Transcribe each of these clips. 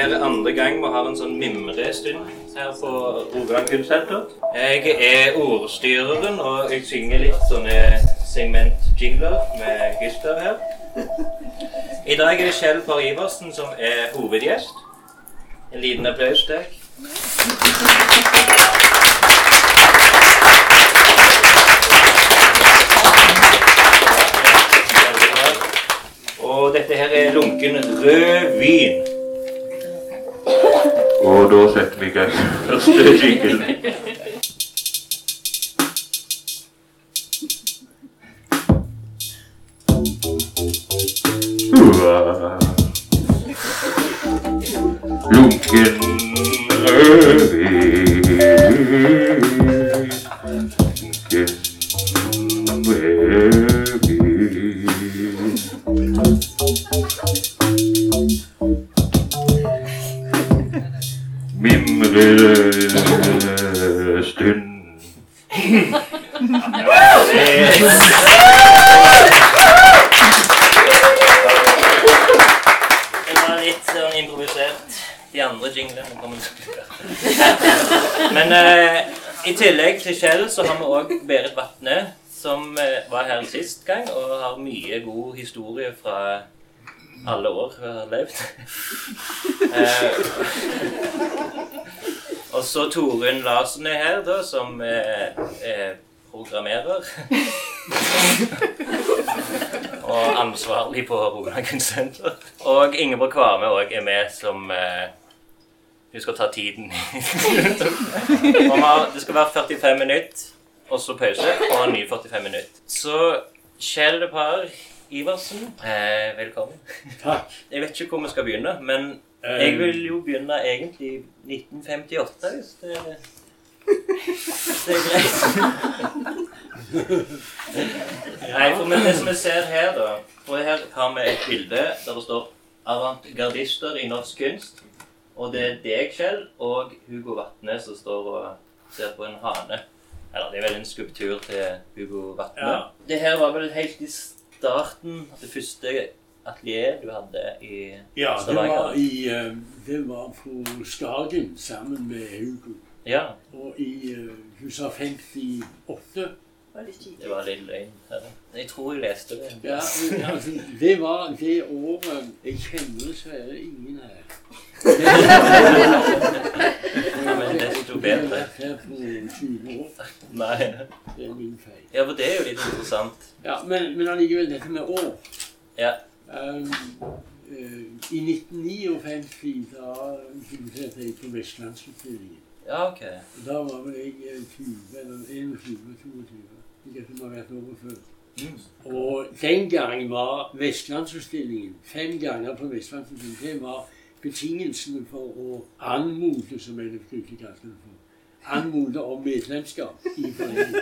her er andre gang vi har en sånn mimrestund her på Rogaland Kunstsenter. Jeg er ordstyreren, og jeg synger litt sånne segment-jingler med Gustav her. I dag er det Kjell Par Iversen som er hovedgjest. En liten applaus til deg. Og dette her er lunken rød vin. Og da setter vi i gang første jingle. Lunken i tillegg til Kjell så har vi òg Berit Vatne, som eh, var her sist gang og har mye god historie fra alle år hun har levd. eh, og så Torunn Larsen er her, da, som eh, er programmerer. og ansvarlig på Rogaland Kunstsenter. Og Ingeborg Kvarme òg er med som eh, å ta tiden. Har- det skal være 45 minutter, og så pause, og en ny 45 minutter. Så Kjell Par Iversen, eh, velkommen. Takk. Jeg vet ikke hvor vi skal begynne, men jeg vil jo begynne egentlig i 1958, hvis det, hvis det er greit. Nei, for det som vi ser her, da For her har vi et bilde der det står 'Avantgardister i norsk kunst'. Og det er deg, Kjell, og Hugo Vatne som står og ser på en hane. Eller det er vel en skulptur til Hugo Vatne. Ja. Det her var vel helt i starten, av det første atelieret du hadde i ja, Stavanger? Ja, eh, det var på Skagen sammen med Hugo. Ja. Og i eh, huset 58 det var litt løgn. Jeg tror jeg leste det. Ja, altså, det var det året Jeg kjenner dessverre ingen her. ja, men desto bedre. Nei. Det er min feil. Ja, for det er jo litt interessant. Ja, Men, men allikevel, dette med år ja. Um, uh, I 1959 da tilsatte jeg på Vestlandsutstillingen. Ja, ok. Da var vel jeg eh, 20 eller 21-22. Det som har vært året før. Og den gang var Vestlandsutstillingen fem ganger på Vestlandsutstillingen. Det var betingelsene for å anmode, som jeg ikke kalte det for. Anmode om medlemskap i foreningen.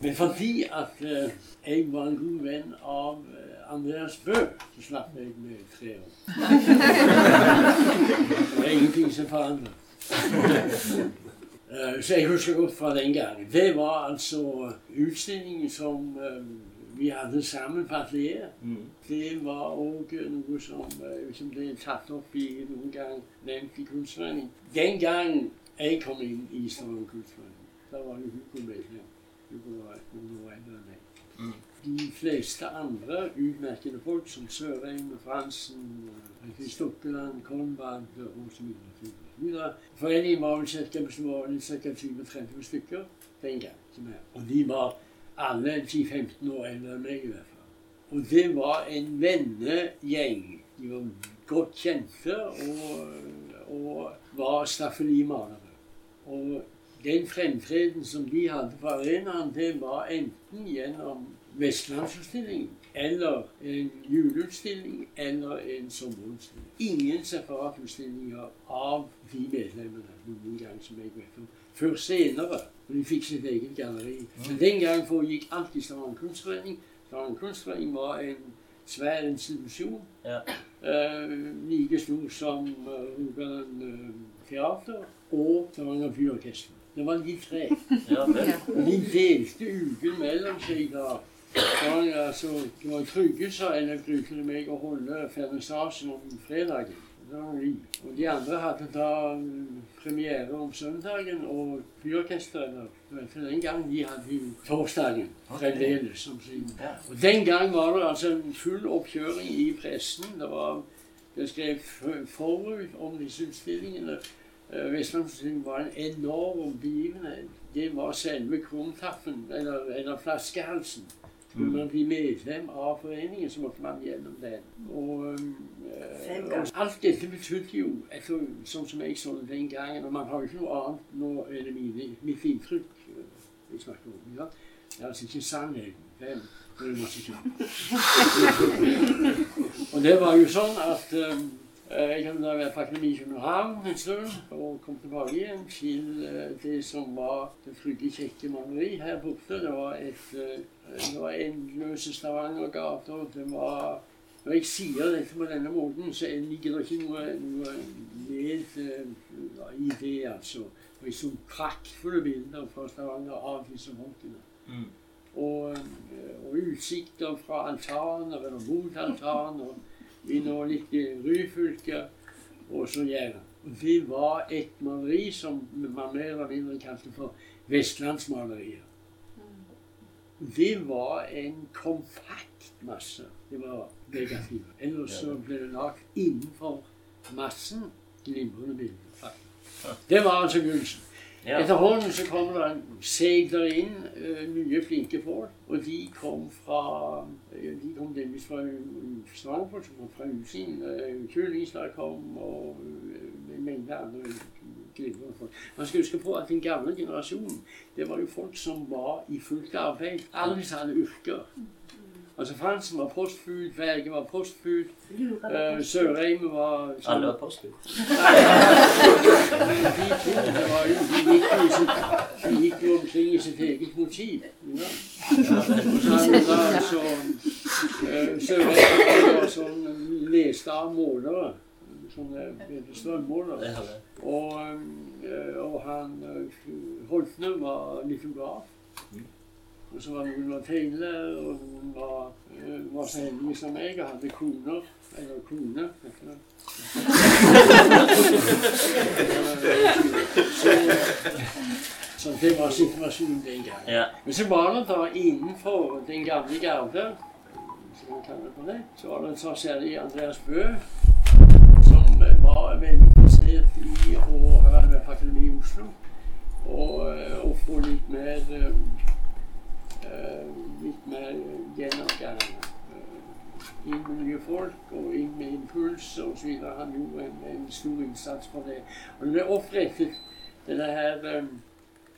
Men fordi at eh, jeg var en god venn av eh, Andreas Bø, så slapp jeg med tre år. Det var ingenting som forandret. Eh, Så jeg husker godt fra den gangen. Det var altså utstillingen som eh, vi hadde sammen på atelieret. Mm. Det var òg noe som, eh, som ble tatt opp i noen gang nevnt i Kunstforeningen. Den gang jeg kom inn i Stavanger Kunstforening, da var jo Hugo medlem. Hugo var noen år eldre enn meg. De fleste andre utmerkede folk, som Sørheim, Fransen, Kristoppeland, Kolbad osv. Foreningen var vel ca. 20-30 stykker den gang. Og de var alle 10-15 år eldre enn meg i hvert fall. Og det var en vennegjeng. De var godt kjente og, og var staffelimalere. Og den fremtreden som de hadde på arenaen, det var enten gjennom Vestlandsutstillingen eller en juleutstilling eller en sommerutstilling. Ingen separatutstillinger av de medlemmene noen gang som jeg vet om. Før senere, når de fikk sitt eget galleri. Men den gang foregikk alt i Stavanger Kunstforening. Stavanger Kunstforening var en svær institusjon. Ja. Eh, like stor som eh, Rogaland eh, Teater og Stavanger Byorkester. Det var de tre. Ja. De delte uken mellom seg da. Var, altså, det var Trygge sa en av brukerne meg å holde vernissasjen om fredagen. Vi. Og de andre hadde da mm, premiere om søndagen, og byorkesteret den gang de hadde jo torsdagen fremdeles som sin. Og den gang var det altså en full oppkjøring i pressen. Det var det skrev forut om disse utstillingene. Uh, Vestlandsutstillingen var en enorm begivenhet. Det var selve krumtappen, eller, eller flaskehalsen. Skulle man bli medlem av foreningen, så måtte man gjennom den. Og, øh, og alt dette betydde jo, etter, sånn som jeg så det den gangen Og man har jo ikke noe annet nå er det mine, mitt inntrykk øh, vi snakker om. Ja. Det er altså ikke sannheten. Det er masse seg Og det var jo sånn at øh, jeg hadde vært på Akademi i København en stund og kom tilbake igjen til det som var det fryktelig kjekke maleri her borte. Det var et det var endeløse Stavanger-gater. Det var Når jeg sier dette på denne måten, så ligger det ikke noe, noe ned i det, altså. Og jeg så praktfulle bilder fra Stavanger av disse folkene. Mm. Og, og, utsikter fra altaner eller mot altaner innover litt Ryfylke og så Jæren. Det var et maleri som man mer eller mindre kalte for vestlandsmalerier det var en kompakt masse. Det var negativt. Ellers så ble det lagd innenfor massen glimrende bilder. Det var altså begynnelsen. Ja. Etterhånden så kom det segler inn uh, nye flinke folk. Og de kom fra uh, De kom delvis fra Stavanger, fra Usin. Uh, Kjølingstad kom, og uh, en mengde andre glimrende folk. Man skal huske på at den gamle generasjonen det var jo folk som var i fullt arbeid. Alle disse hadde yrker. Altså Fransen var postbud, Berge var postbud, uh, Sørheim var sånn, Alle var postbud? de to det var jo, de gikk jo, sitt, de gikk jo omkring i sitt eget motiv. Ja. Og så uh, Sørheim var sånn leste av målere sånne strømmålere. Og, eh, og han Holtne var litograf. Og så var var tegner, og hun var, uh, var så heldig som meg og hadde koner. Eller kone. så, så det var situasjonen den gangen. Ja. Men så var det da innenfor den gamle garde, som man kaller det det, så var det så særlig Andreas Bø som var veldig interessert i å være med på Akademiet i Oslo. Og, eh, og, få litt mer uh, litt mer gjennomgang. Uh, inn med nye folk og inn med impuls osv. Han gjorde en, en, stor innsats for det. Og det ble opprettet denne her um,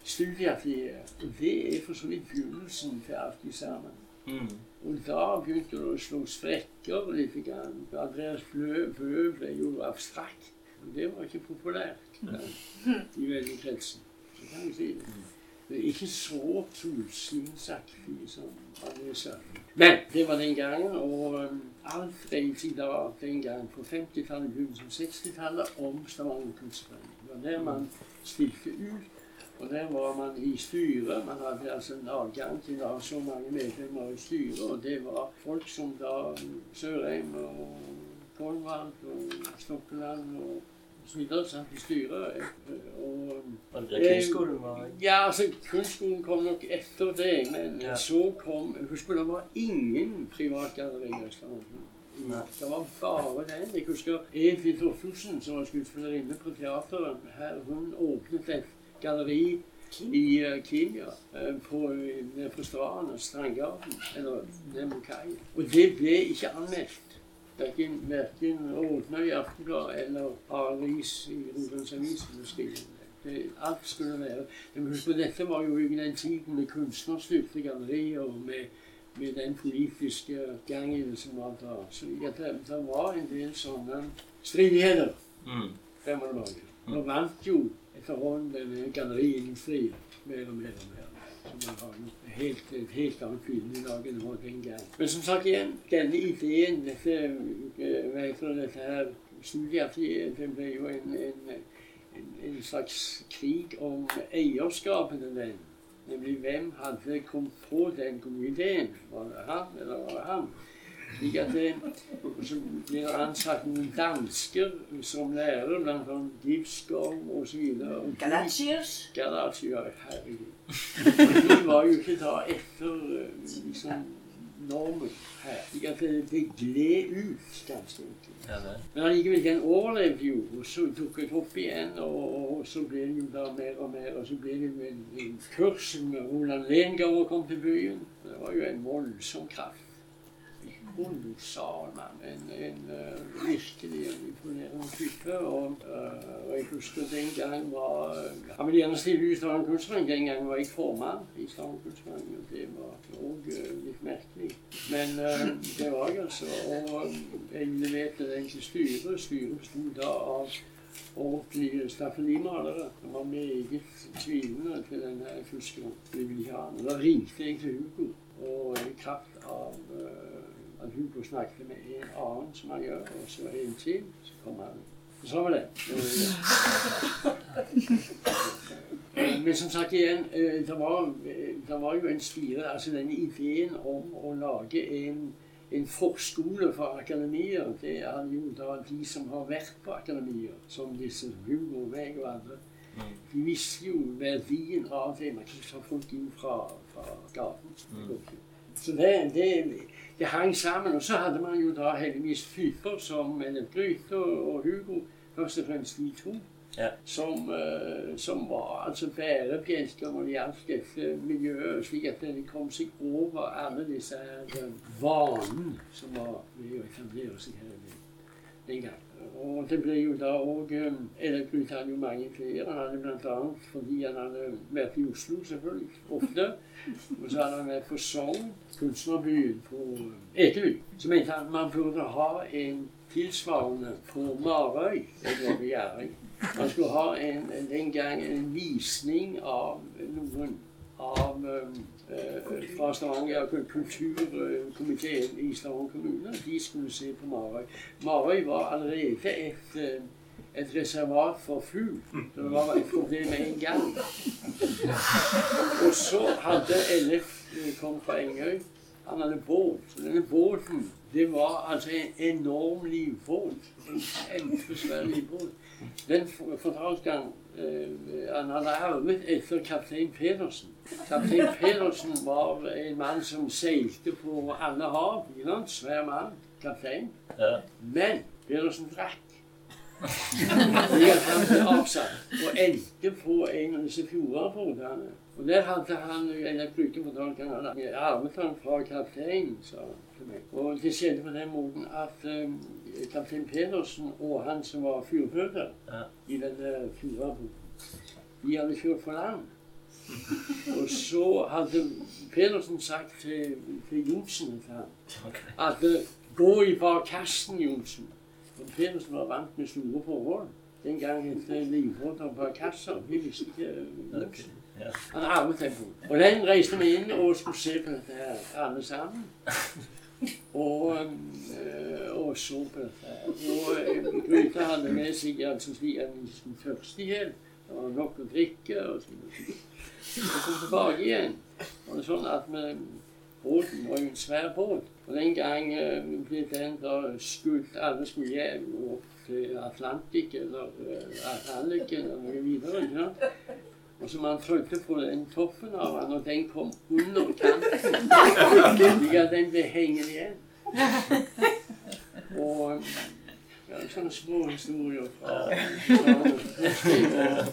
studieatelieret. Og det er for så vidt begynnelsen til alt sammen. Mm. Og da begynte det å slå sprekker litt. Grann. Andreas Bøe ble jo abstrakt. Og det var ikke populært da, i veldig kretsen. Så kan jeg si det. Det er ikke så tullslinsaktig som sa. Men det var den gangen, og alt dreide seg da den gangen på 50-tallet, begynnelsen av 60-tallet om Stavanger kunstforening. Det var der man stilte ut og der var man i styret. Man hadde altså en adgang til ha så mange medlemmer i styret. Og det var folk som da Sørheim og Kolvald og Stokkeland og satt i styret. Og, var det der kunstskolen var? Ja, altså kunstskolen kom nok etter det. Men ja. så kom Husk på, det var ingen privatgalleri i Stavanger. Det var bare den. Jeg husker Evy Orthusen, som var skuespillerinne på teateret. Her, hun åpnet et galleri i uh, Kenya, uh, på, nede på stranden, Strandgarden, eller Nemokai. Og det ble ikke anmeldt. Verken, verken Ådnøy Aftenblad eller paradis i Rogalandsavisen. Alt skulle være Men husk på, Dette var jo i den tiden med kunstnerstyrte gallerier og med, med den politiske gangen som var da. Så det, det var en del sånne stridigheter. Mm. Det må det være. Nå vant jo etterhånden denne galleriindustrien mer og mer og mer. som man har et helt, et helt annet bilde i dag enn var den gang. Men som sagt igjen, denne ideen, dette, eh, hva heter dette her studiet, det ble jo en, en, en, en, slags krig om eierskapet til den. Nemlig hvem hadde kommet på den gode ideen? Var det han, eller var det han? Slik at det, så blir ansatt noen dansker som lærer, blant annet Gibskov osv. Galatius. Galatius, herregud. De var jo ikke da etter eh, liksom, normen her. Slik at det, det gled ut, ganske enkelt. Ja, det. Men allikevel, den overlevde jo, og så dukket opp igjen, og, og så ble det jo da mer og mer, og så ble det jo en, en kurs med Roland Lengård kom til byen. Det var jo en voldsom kraft. Kolossal mann. En, en uh, virkelig en imponerende type. Og, uh, og jeg husker den gang var Han ville gjerne stille i Stavanger kunstner. Den gangen var jeg formann i Stavanger Kunstforening, og det var òg uh, litt merkelig. Men det var jeg, altså. Og jeg leverte den til styret. Styret bestod da av ordentlige staffelimalere. som var meget tvilende til denne fuskeren. Da ringte jeg til Hugo, og i kraft av at Hugo snakket med en annen som han gjør, og så en til. Så kom han. Og så var det. Men som sagt igjen, det var, det var jo en spire Altså den ideen om å lage en, en forskole for akademier, det er jo da de som har vært på akademier, som disse Hugo, meg og andre. De visste jo verdien av det. Man kan ikke ta folk inn fra, fra gaten. Så det, det det hang sammen. Og så hadde man jo da heldigvis typer som Ellen Gryte og Hugo, først og fremst de to, ja. som, uh, som, var altså bærebjelker når det gjaldt dette miljøet, slik at de kom seg over alle disse uh, vanene som var ved å etablere seg her den gang. Og det ble jo da òg um, Gryte hadde jo mange flere. Han hadde bl.a. fordi han hadde vært i Oslo, selvfølgelig, ofte. Og så hadde han vært på Sogn, kunstnerbyen på Ekeby. Så mente han at man burde ha en tilsvarende på Marøy. Det var begjæring. Man skulle ha en, den gang en visning av noen av uh, fra Stavanger kulturkomiteen i Stavanger kommune. De skulle se på Marøy. Marøy var allerede et uh, et reservat for fugl. Det var et problem med en gang. Og så hadde LF kom fra Engøy. Han hadde båt. Denne båten det var altså en enorm livbåt. En kjempesvær livbåt. Den fortalte han uh, han hadde arvet etter kaptein Pedersen. Kaptein Pedersen var en mann som seilte på alle hav. En svær mann. Kaptein. Men Pedersen drakk. han ble avsatt og endte på en av disse fjordbåtene. Og der hadde han eller bruker på han med arvet han fra kapteinen, sa til meg. Og det skjedde på den måten at um, kaptein Pedersen og han som var fyrføder ja. i denne fjordbåten, de hadde kjørt for land. Og så hadde Pedersen sagt til, til Johnsen at gå i barkassen, Johnsen. Og Pedersen var vant med store forhold. Den gang het det livbåter på kasser. Vi visste ikke okay. Han armet en på. Og den reiste vi inn og skulle se på dette her, alle sammen. Og, øh, og så på dette. Og øh, Gryte hadde med seg altså slik en tørstighet. Det var nok å drikke. Og så kom tilbake igjen. Og det sånn at vi Båten var jo en svær båt. Og den gang uh, ble den da skutt Alle skulle hjem til Atlantic eller Atlantic eller noe videre. ikke sant? Og så man trodde på den toppen av den, og den kom under kanten. Slik at den ble hengende igjen. Og ja, sånne små historier fra, fra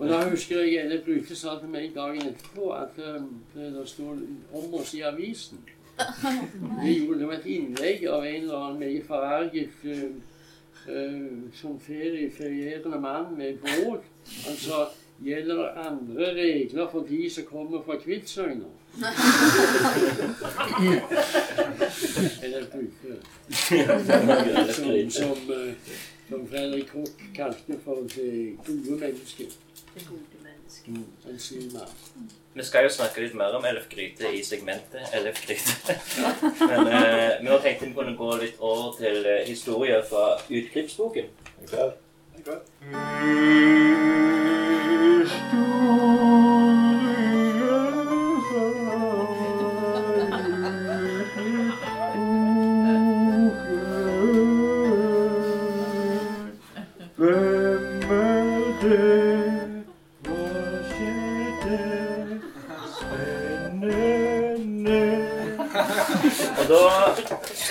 og da husker jeg Ellert Brute sa til meg dagen etterpå at um, det sto om oss i avisen. Det gjorde et innlegg av en eller annen meget forarget uh, uh, som ferie, ferierende mann med båt. Han sa gjelder det andre regler for de som kommer fra Kvitsøyna. Eller Brute. Som, som, uh, som Fredrik Koch kalte for det gode mennesket det gode mennesket. Mm. Vi skal jo snakke litt mer om Ellef Gryte i segmentet Ellef Gryte. Men eh, vi har tenkt vi kunne gå litt over til eh, historier fra Utklippsboken. Okay. Okay. det?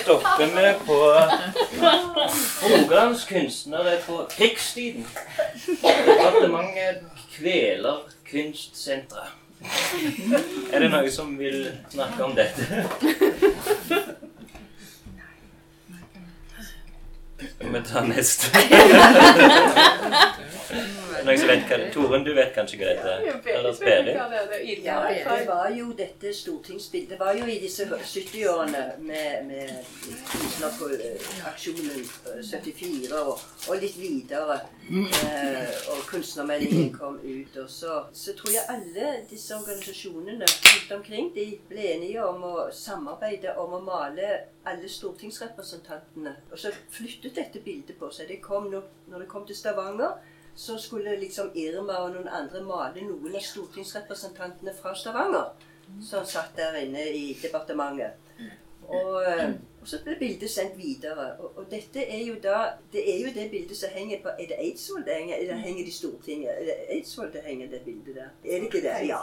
Stopper vi på Rogalands kunstnere på krigstiden. Departementet kveler kunstsenteret. Er det noen som vil snakke om dette? Skal vi ta neste? Noen som vet hva det Toren, du vet kanskje hva dette er? Eller Berit? Ja, det var jo dette stortingsbildet. Det var jo i disse 70-årene med, med kunstneraksjonen eh, 74 og, og litt videre. Eh, og kunstnermeldingen kom ut. Og så, så tror jeg alle disse organisasjonene rundt omkring de ble enige om å samarbeide om å male alle stortingsrepresentantene. Og så flyttet dette bildet på seg. Det kom når, når det kom til Stavanger så skulle liksom Irma og noen andre male noen av stortingsrepresentantene fra Stavanger. Som satt der inne i departementet. Og, og så ble bildet sendt videre. Og, og, dette er jo da Det er jo det bildet som henger på Er det Eidsvoll det henger? Eller henger det i Stortinget? Er det Eidsvoll det henger, det bildet der? Er det ikke det? Ja.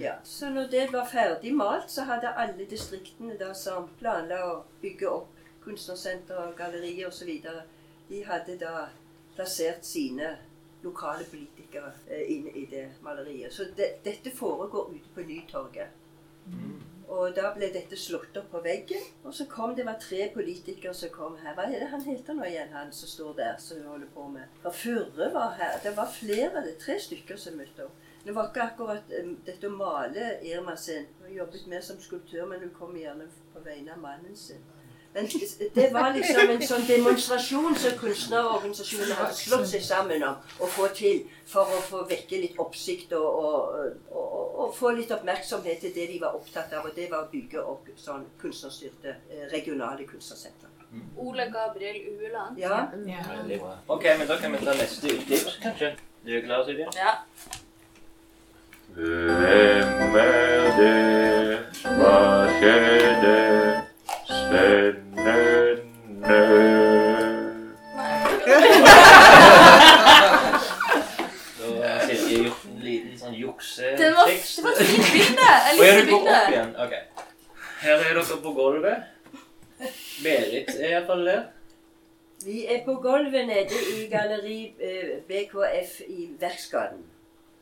ja. Så når det var ferdig malt, så hadde alle distriktene da som planla å bygge opp kunstnersenter og gallerier osv., de hadde da plassert sine lokale politikere inne inn i det maleriet. Så det, dette foregår ute på Nytorget. Og da ble dette slått opp på veggen. Og så kom det var tre politikere som kom her. Hva er det han heter nå igjen, han som står der, som holder på med Fra Furre var her. Det var flere, det tre stykker som møtte opp. Det var ikke akkurat um, dette å male Irma sin. Hun jobbet mer som skulptør, men hun kom gjerne på vegne av mannen sin. Men det var liksom en sånn demonstrasjon som kunstnerorganisasjonene hadde slått seg sammen om å få til for å få vekke litt oppsikt og, og, og, og, få litt oppmerksomhet til det de var opptatt av, og det var å bygge opp sånn kunstnerstyrte regionale kunstnersentre. Ole Gabriel Ueland. Ja. ja. Veldig bra. Ok, men da kan vi ta neste utgift, kanskje. Du er klar, Silje? Ja. Hvem er det? Hva skjedde? Spennende Da har Silje gjort en liten sånn Det var, det var et fint bilde. Jeg likte du går opp bildet. igjen. Ok. Her er dere på gulvet. Berit er iallfall der. Vi er på gulvet nede i galleri eh, BKF i Verksgaden.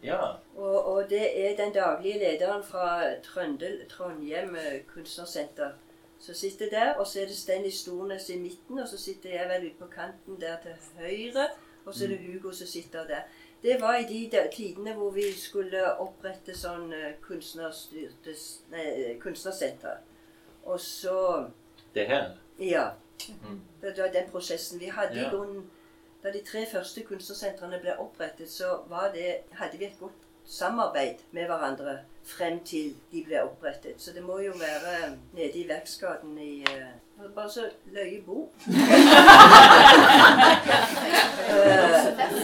Ja. Og, og det er den daglige lederen fra Trøndel, Trondheim eh, kunstnersenter som sitter der. Og så er det Stenny Stornes i midten, og så sitter jeg vel ute på kanten der til høyre. Og så er det Hugo som sitter der. Det var i de tidene hvor vi skulle opprette sånn eh, kunstnersenter. Og så Det her. Ja. Mm. Det var den prosessen. Vi hadde Ja. i grunnen Da de tre første kunstnersentrene ble opprettet, så var det, hadde vi et godt samarbeid med hverandre frem til de ble opprettet. Så det må jo være nede i Verksgaden i uh, Bare så løye bo. uh,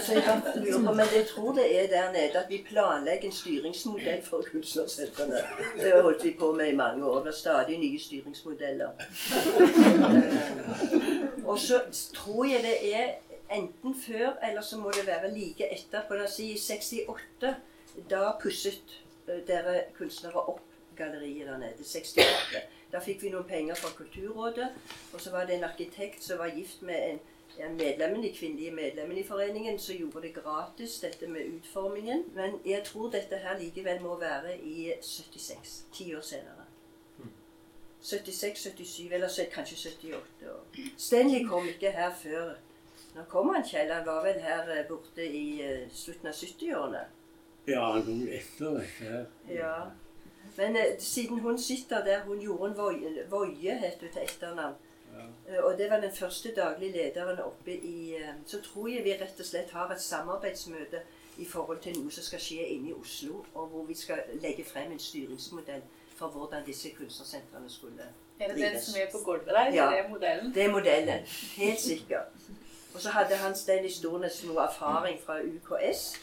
så jeg bare lurer på, Men jeg tror det er der nede at vi planlegger en styringsmodell for kunstnersentrene. Det har holdt vi på med i mange år. Det er stadig nye styringsmodeller. uh, Og så tror jeg det er enten før, eller så må det være like etter. For la oss si i 68. Da pusset eh, dere kunstnere opp galleriet der nede. 68. Da fikk vi noen penger fra Kulturrådet. Og så var det en arkitekt som var gift med en, en medlemmen, de kvinnelige medlemmene i foreningen, som gjorde det gratis, dette med utformingen. Men jeg tror dette her likevel må være i 76. Ti år senere. 76, 77, eller kanskje 78 år. Stanley kom ikke her før Nå kom han, Kjell? Han var vel her eh, borte i eh, slutten av 70-årene. Ja, han kom etter dette her. Ja. Men eh, siden hun sitter der Hun Jorunn en Voie, het hun til etternavn. Ja. Eh, og det var den første daglige lederen oppe i eh, Så tror jeg vi rett og slett har et samarbeidsmøte i forhold til noe som skal skje inne i Oslo, og hvor vi skal legge frem en styringsmodell for hvordan disse kunstnersentrene skulle Er det den som er på gulvet der? Ja. Det er modellen? Det er modellen. Helt sikkert. Og så hadde han Stanley Stornes noe erfaring fra UKS,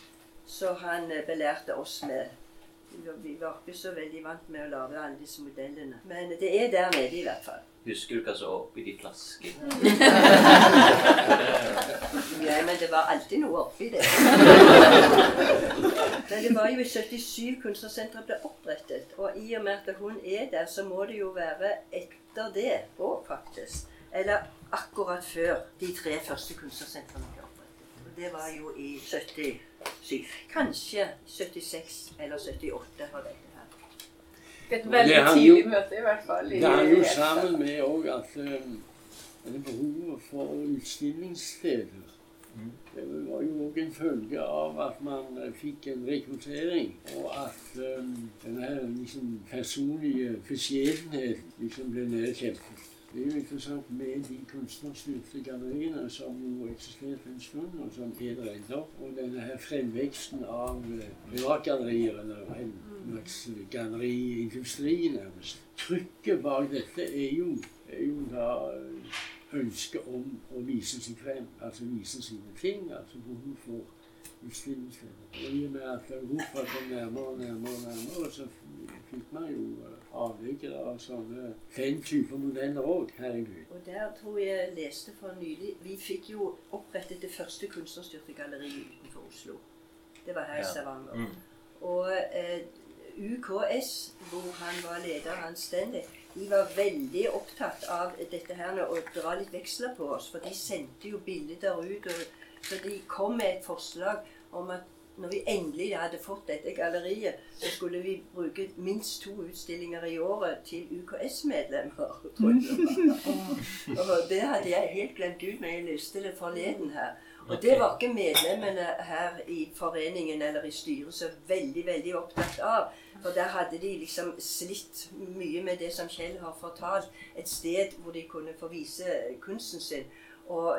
så han eh, belærte oss med Vi var- ikke så veldig vant med å lage alle disse modellene. Men det er der nede i hvert fall. Husker du hva som var oppi de flaskene? Ja, men det var alltid noe oppi det. Men det var jo i 77 kunstnersenteret ble opprettet. Og i og med at hun er der, så må det jo være etter det òg, faktisk. Eller akkurat før de tre første kunstnersentrene det var jo i 77. Kanskje 76 eller 78 var dette her. Et veldig tidlig møte, i hvert fall. i Det hang jo sammen med òg at um, det behovet for utstillingssteder Det var jo òg en følge av at man eh, fikk en rekruttering, og at um, denne her liksom personlige beskjedenheten liksom ble nedkjempet. Det er jo interessant med de kunstnerstyrte galleriene som jo eksisterte en stund, og som er der ennå. Og denne her fremveksten av eh, privatgallerier, eller en slags galleriindustri nærmest. Trykket bak dette er jo, er jo da eh, ønsket om å vise seg frem, altså vise sine ting. Altså behov for utstillingssteder. Og i og med at Europa kom nærmere og nærmere, og nærmere, så fikk man jo eh, avleggere av sånne den type modeller òg Herregud. Og der tror jeg jeg leste for nylig Vi fikk jo opprettet det første kunstnerstyrte galleriet utenfor Oslo. Det var her i Ja. Stavanger. Mm. Og eh, UKS, hvor han var leder, Hans Stanley, de var veldig opptatt av dette her med å dra litt veksler på oss. For de sendte jo bilder ut. Og, så de kom med et forslag om at når vi endelig hadde fått dette galleriet, så skulle vi bruke minst to utstillinger i året til UKS-medlemmer. Og det hadde jeg helt glemt ut når jeg lyste det forleden her. Og det var ikke medlemmene her i foreningen eller i styret så veldig, veldig opptatt av. For der hadde de liksom slitt mye med det som Kjell har fortalt. Et sted hvor de kunne få vise kunsten sin. Og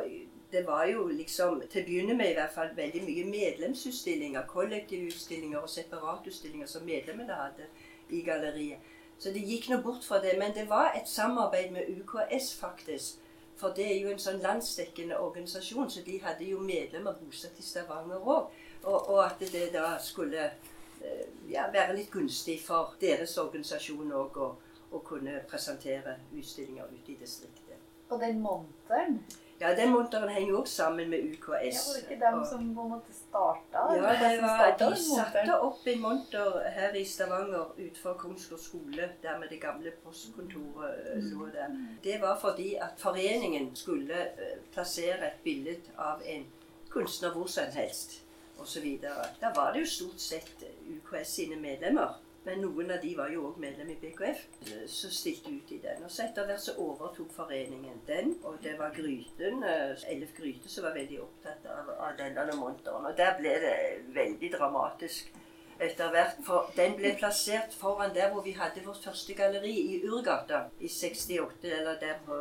det var jo liksom, til å begynne med i hvert fall, veldig mye medlemsutstillinger. Kollektivutstillinger og separatutstillinger som medlemmene hadde i galleriet. Så det gikk nå bort fra det. Men det var et samarbeid med UKS, faktisk. For det er jo en sånn landsdekkende organisasjon, så de hadde jo medlemmer bosatt i Stavanger òg. Og, og at det da skulle eh, ja, være litt gunstig for deres organisasjon òg å, å kunne presentere utstillinger ute i distriktet. Og den monteren, Ja, den monteren henger jo også sammen med UKS. ja, var det ikke dem og- som på en måte starta? ja, det var, de satte opp en monter her i Stavanger utenfor Kongsgård skole, der med det gamle postkontoret eh, lå der. Det var fordi at foreningen skulle eh, plassere et bilde av en kunstner hvor som helst osv. Da var det jo stort sett eh, UKS sine medlemmer. Men noen av de var jo òg medlem i BKF, eh, som stilte ut i den. Og så etter hvert så overtok foreningen den, og det var Gryten, eh, Ellef Gryte, som var veldig opptatt av, av denne monteren. Og der ble det veldig dramatisk etter hvert. For den ble plassert foran der hvor vi hadde vårt første galleri, i Urgata, i 68, eller der på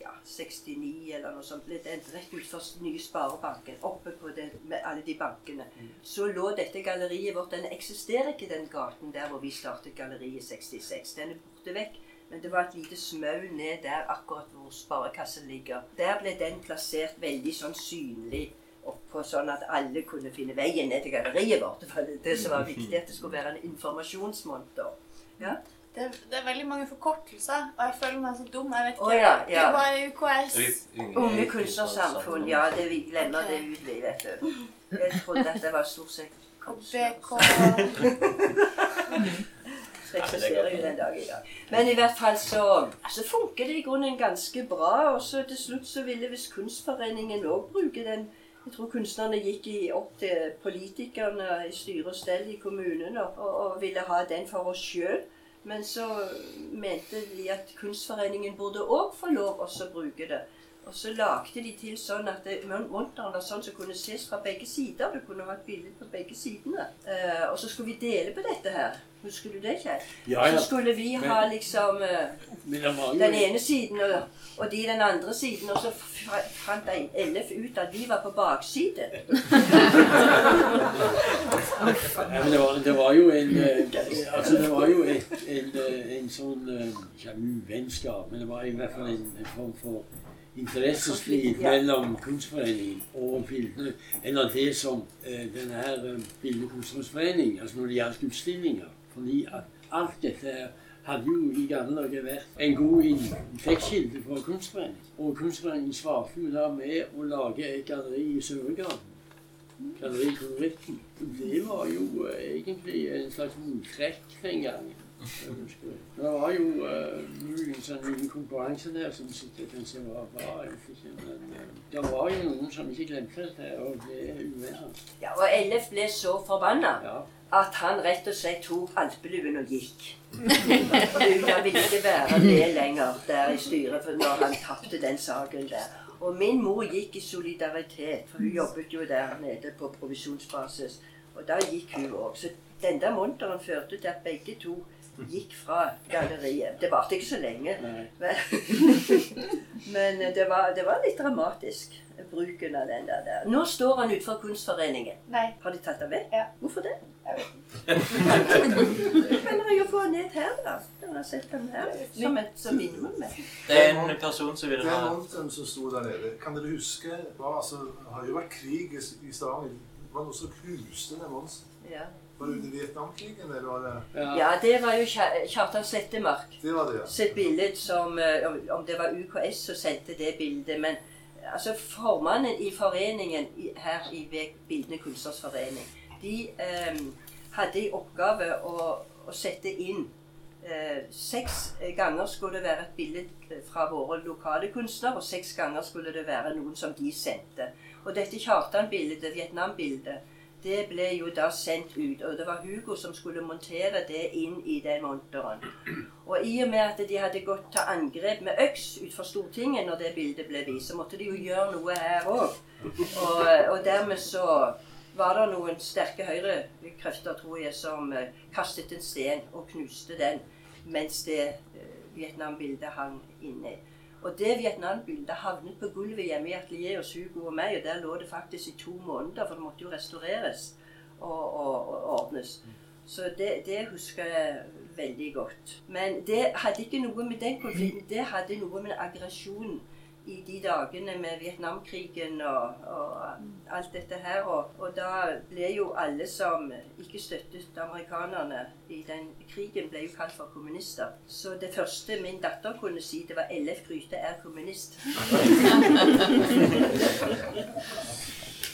ja, 69 eller noe sånt. Ble den rett utenfor den nye Sparebanken, oppe på det, med alle de bankene. Så lå dette galleriet vårt Den eksisterer ikke, den gaten der hvor vi startet galleriet i 66. Den er borte vekk. Men det var et lite smau ned der, akkurat hvor sparekassen ligger. Der ble den plassert veldig sånn synlig oppå, sånn at alle kunne finne veien ned til galleriet vårt. Det var det, det som var viktig, at det skulle være en informasjonsmonter. Ja. Det, det er veldig mange forkortelser, og jeg føler meg så dum. Jeg vet Å, Oh, ja, ja. Det var UKS? Unge kunstnersamfunn. Ja, det vi glemmer det ut, vi, vet du. Jeg trodde at det var stort sett Det eksisterer jo den dag i dag. Men i hvert fall så, så funker det i grunnen ganske bra. Og så til slutt så ville visst Kunstforeningen òg bruke den. Jeg tror kunstnerne gikk i, opp til politikerne i styre og stell i kommunen og, og, og ville ha den for oss sjøl. Men så mente de at Kunstforeningen burde òg få lov å bruke det. Og så lagde de til sånn at monteren var sånn som kunne ses fra begge sider. Du kunne ha et bilde på begge sidene. Eh, og så skulle vi dele på dette her. Husker du det, Kjell? Ja, ja. Så skulle vi ha liksom eh, den ene siden og, og de den andre siden. Og så fant Ellef ut at vi var på bakside. Ja, men det var, det var jo en eh, Altså, det var jo et, en, eh, en sånn Ikke uvennskap, men det var i hvert fall en, en form for interessestrid Ja. mellom Kunstforeningen og bildene, eller det som denne her Billedkunstnerforening, altså når det gjaldt utstillinger. Fordi at alt dette her hadde jo i gamle dager vært en god inntektskilde for Kunstforeningen. Og Kunstforeningen svarte jo da med å lage et galleri i Søregarden. Galleri Det var jo eh, egentlig en slags mottrekk jeg husker det. Det var jo uh, muligens en liten konkurranse der som sikkert kanskje var bra. Men eh, det var jo noen som ikke glemte dette, og ble uvenner. Ja, og Ellef ble så forbanna Ja. at han rett og slett tok alpeluen og gikk. Hun ville ikke være med lenger der i styret for når han tapte den saken der. Og min mor gikk i solidaritet, for hun jobbet jo der nede på provisjonsbasis. Og da gikk hun òg. Så den der monteren førte til at begge to gikk fra galleriet. Det varte ikke så lenge. Men, men det, var, det var litt dramatisk, bruken av den der. der. Nå står han utenfor Kunstforeningen. Nei. Har de tatt den vekk? Ja. Hvorfor det? Jeg vet Kan dere få den ned her, da? Dere har sett den her som et som minimum. med. Det er en person som vil ha Den er monteren som sto der nede, kan dere huske hva, altså, Det har jo vært krig i Stavanger. Var det noe som knuste den monsteren? Ja. Var det under Vietnamkrigen, eller var det Ja. ja, det var jo Kja- Kjartan Slettemark Det var det, ja. sitt bilde som eh, om- Om det var UKS som sendte det bildet. Men altså formannen i foreningen her i Bildende Kunstners Forening, de eh, hadde i oppgave å, å sette inn eh, Seks ganger skulle det være et bilde fra våre lokale kunstnere, og seks ganger skulle det være noen som de sendte. Og dette Kjartan-bildet, det Vietnam-bildet, det ble jo da sendt ut. Og det var Hugo som skulle montere det inn i den monteren. Og i og med at de hadde gått til angrep med øks utenfor Stortinget når det bildet ble vist, så måtte de jo gjøre noe her òg. Og, og dermed så var det noen sterke høyrekrefter, tror jeg, som eh, kastet en sten og knuste den mens det eh, Vietnam-bildet hang inne. Og det Vietnam-bildet havnet på gulvet hjemme i atelieret hos Hugo og meg, og der lå det faktisk i to måneder, for det måtte jo restaureres og, og, og ordnes. Så det, det husker jeg veldig godt. Men det hadde ikke noe med den konflikten Det hadde noe med aggresjonen i de dagene med Vietnamkrigen og, og alt dette her. Og, og da ble jo alle som ikke støttet amerikanerne i den krigen, ble jo kalt for kommunister. Så det første min datter kunne si, det var LF Gryte er kommunist.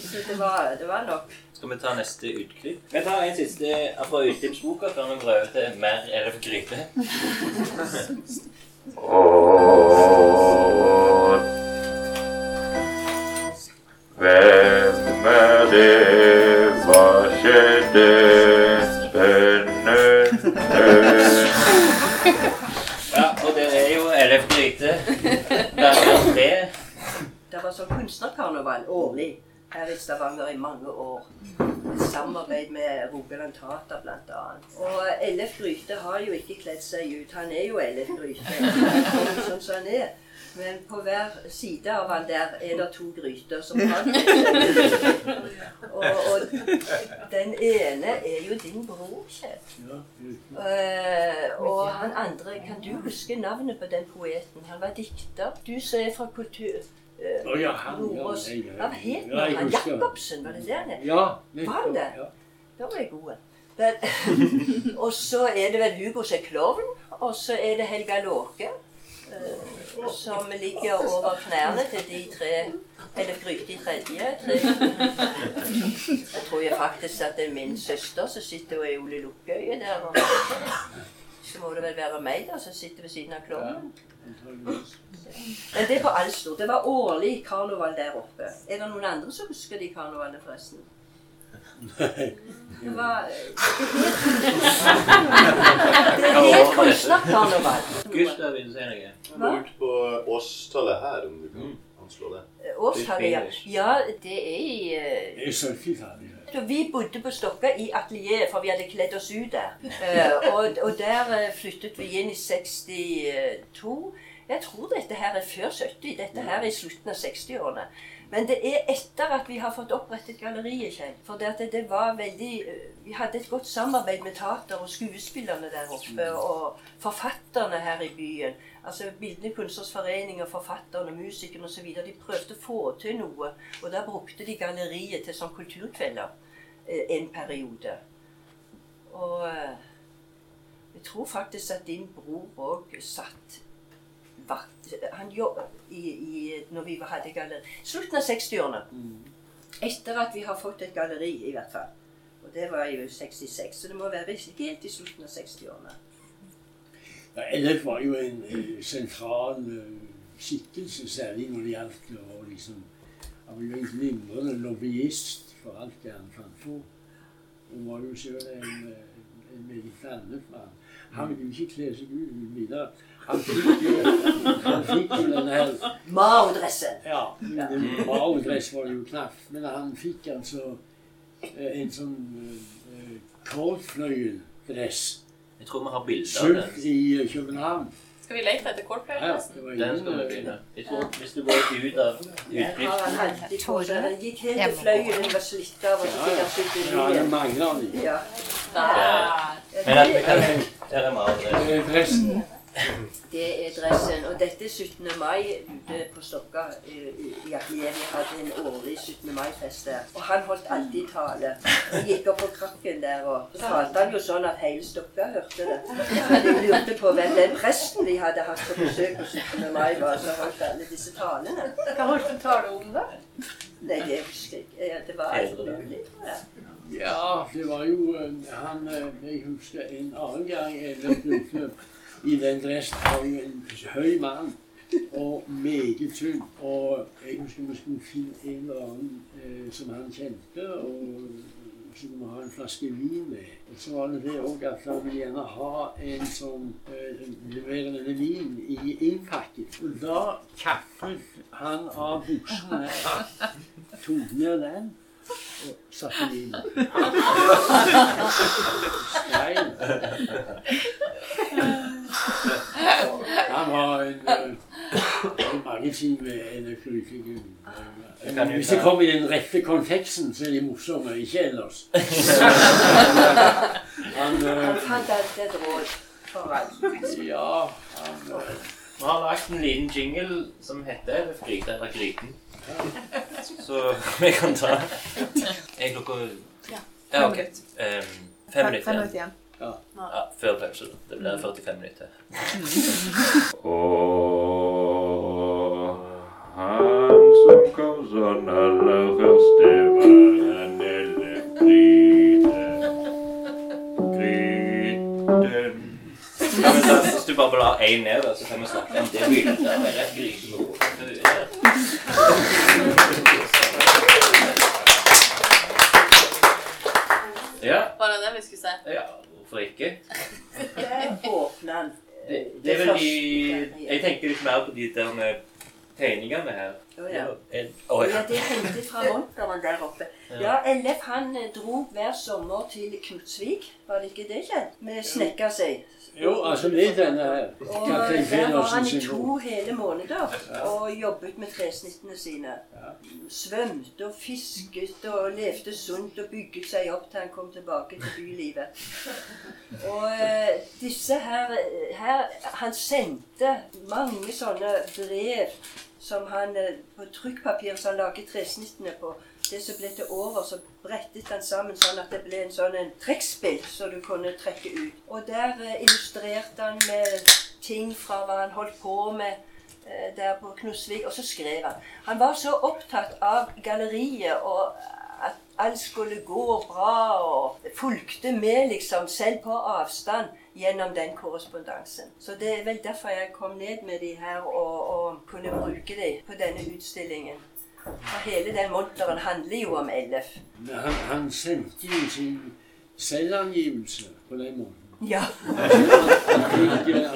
Så det var, det var nok Skal vi ta neste utklipp? Vi tar en siste fra utklippsboka før vi prøver til mer LF Gryte gryte. Hvem er det? Hva skjedde? Spennende. Ja, og det er jo LF Gryte. Tre. Det var sånn kunstnerkarneval årlig her i Stavanger i mange år. Samarbeid med Rogaland Teater bl.a. Og Ellef Gryte har jo ikke kledd seg ut. Han er jo Ellef Gryte, sånn som han er. Men på hver side av han der er det to gryter som har og, og den ene er jo din bror, Kjell. Ja, Eh, og han andre, kan du huske navnet på den poeten? Han var dikter. Du som er fra kultur... Å ja, han, ja, Nordås. nei. Hva het Ja, han? Jacobsen, var det det han het? Ja, Var han det? Ja. Da var jeg god. Og så er det vel Hugo som er klovn, og så er det Helga Låke. Eh, som ligger over knærne til de tre Eller Gryte tredje. Tre. Jeg tror jeg faktisk at det er min søster som sitter og er Ole Lukkøye der. Så må det vel være meg da som sitter ved siden av klovnen. Men det er på Alstor. Det var årlig karneval der oppe. Er det noen andre som husker de karnevalene, forresten? Det var Det er helt. Gustav vil si noe. Hva? Gå ut på årstallet her, om du kan anslå det. Årstallet, ja. Ja, det er i eh, Det 70-tallet. Så Vi bodde på Stokka i atelieret, for vi hadde kledd oss ut der. Eh, og, og der eh, flyttet vi inn i 62. Jeg tror dette her er før 70. Dette her er i slutten av 60-årene. Men det er etter at vi har fått opprettet galleriet, Kjell. For det, det, var veldig eh, Vi hadde et godt samarbeid med teater og skuespillerne der oppe. Og forfatterne her i byen. Altså Bildende kunstners forening og forfatterne, musikerne osv. De prøvde å få til noe. Og da brukte de galleriet til sånn kulturkvelder eh, en periode. Og eh, Jeg tror faktisk at din bror òg satt vakt Han jobb, i, i, når vi hadde galleri. Slutten av 60-årene. Etter at vi har fått et galleri, i hvert fall. Og det var jo 66, så det må være helt i slutten av 60-årene. Ja, LF var jo en eh, sentral eh, skikkelse, særlig når det gjaldt å liksom Han var jo en glimrende lobbyist for alt det han fant på. Og var jo selv en, en, en meget dannet mann. Han ville jo ikke kle seg ut videre. Han fikk jo, han fikk jo denne her Mao-dressen. Ja, Mao-dress var det jo knapt. Men han fikk altså eh, en sånn uh, kordfløyeldress Jeg tror vi har bilder av den. kjøpt i eh, København. Skal vi lete etter Ja, kortfløyelsen? det var Den skal vi finne. Jeg tror Hvis du går ut av seg. Den gikk helt til fløyelen var slitt av, og så fikk han sydd ja, den det mangler den. Ja. Der. Det kan Der er Mao. Eh, Dressen. Det er dressen. Og dette er 17. mai ute på Stokka. eh, I atelieret vi hadde en årlig 17. mai-fest der. Og han holdt alltid tale. Og gikk opp på krakken der, og så talte han jo sånn at hele Stokka hørte det. Så de lurte på hvem den presten de hadde hatt på besøk på 17. mai var, som holdt alle disse talene. Hva holdt han tale om, da? Nei, det husker jeg ikke. Det var alt mulig. Ja. Ja, det var jo han eh, Jeg husker en annen gang jeg løp i den dressen. var jo en høy mann og meget tynn. Og jeg husker vi skulle finne en eller annen eh, som han kjente, og så kunne vi ha en flaske vin med. Og så var det det òg at han ville gjerne ha en som eh, leverer denne vinen i innpakket. Og da kaffet han av buksene, tok ned den og satte den inn. Stein. Han var en, en mange ting med elektronikken. kan Hvis det kommer i den rette konteksten, så er de morsomme. Ikke ellers. Han, Han eh, fant alltid et råd for alt. ja, han eh, Vi har lagt en liten jingle som heter 'Gryte eller gryten'. Så vi kan ta Er klokka Ja. Ok. Ehm, fem minutter igjen. Igjen. Ja, før pause. Det blir 45 minutter. Og han som kom sånn aller først, det var en elefgryte. Gryten Ja, men da, hvis du bare blar én ned, så kan vi snakke om det er rett gryte med hodet. Ja, Var det det vi skulle si? ja, hvorfor ikke? Der åpna. Det, det er vel de Jeg tenker litt mer på de der med tegningene her. Å ja. En- er Ja, ja. det hengte fra monteren der oppe. Ja, LF han eh, dro hver sommer til Knutsvik, var det ikke det, Kjell? Med snekka seg. Jo, altså er denne her. Og der var han i to hele måneder og jobbet med tresnittene sine. Svømte og fisket og levde sunt og bygget seg opp til han kom tilbake til bylivet. Og eh, disse her, her Han sendte mange sånne brev som han eh, på trykkpapir som han laget tresnittene på. Det som ble til over, så brettet han sammen sånn at det ble en sånn en trekkspill som du kunne trekke ut. Og der eh, illustrerte han med ting fra hva han holdt på med eh, der på Knusvik, og så skrev han. Han var så opptatt av galleriet og at alt skulle gå bra, og fulgte med, liksom, selv på avstand, gjennom den korrespondansen. Så det er vel derfor jeg kom ned med de her og, og kunne bruke de på denne utstillingen. For hele den monteren handler jo om Ellef. Han, han sendte jo sin selvangivelse på den måten. Ja.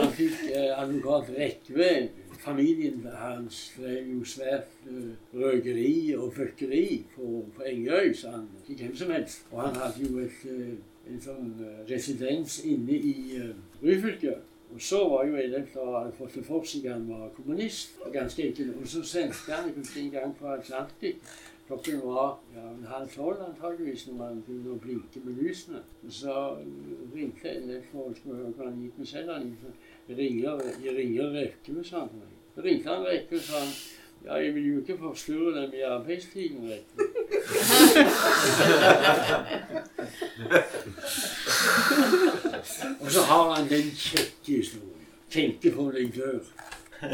Han fikk, eh, eh, advokat Rekve. Familien hans drev jo svært eh, røkeri og bøkkeri på, på Engøy, så han fikk hvem som helst. Og han hadde jo et, en sånn residens inne i Ryfylke. Og så var jo Ellen seg han var kommunist. og ganske enkelt. Og så sendte han jeg en gang fra Atlantic. Klokken var ja, halv tolv antageligvis når man begynte å blinke med lysene. Så ringte Ellen for å skulle høre hva han gikk med selvangivelse. Ringer, jeg ringer Rekke, sa han til meg. Så ringte han Rekke og sa han, ja, jeg vil jo ikke forstyrre dem i arbeidstiden, Rekke. Og så har han den kjekke historien. Tenke på det jeg.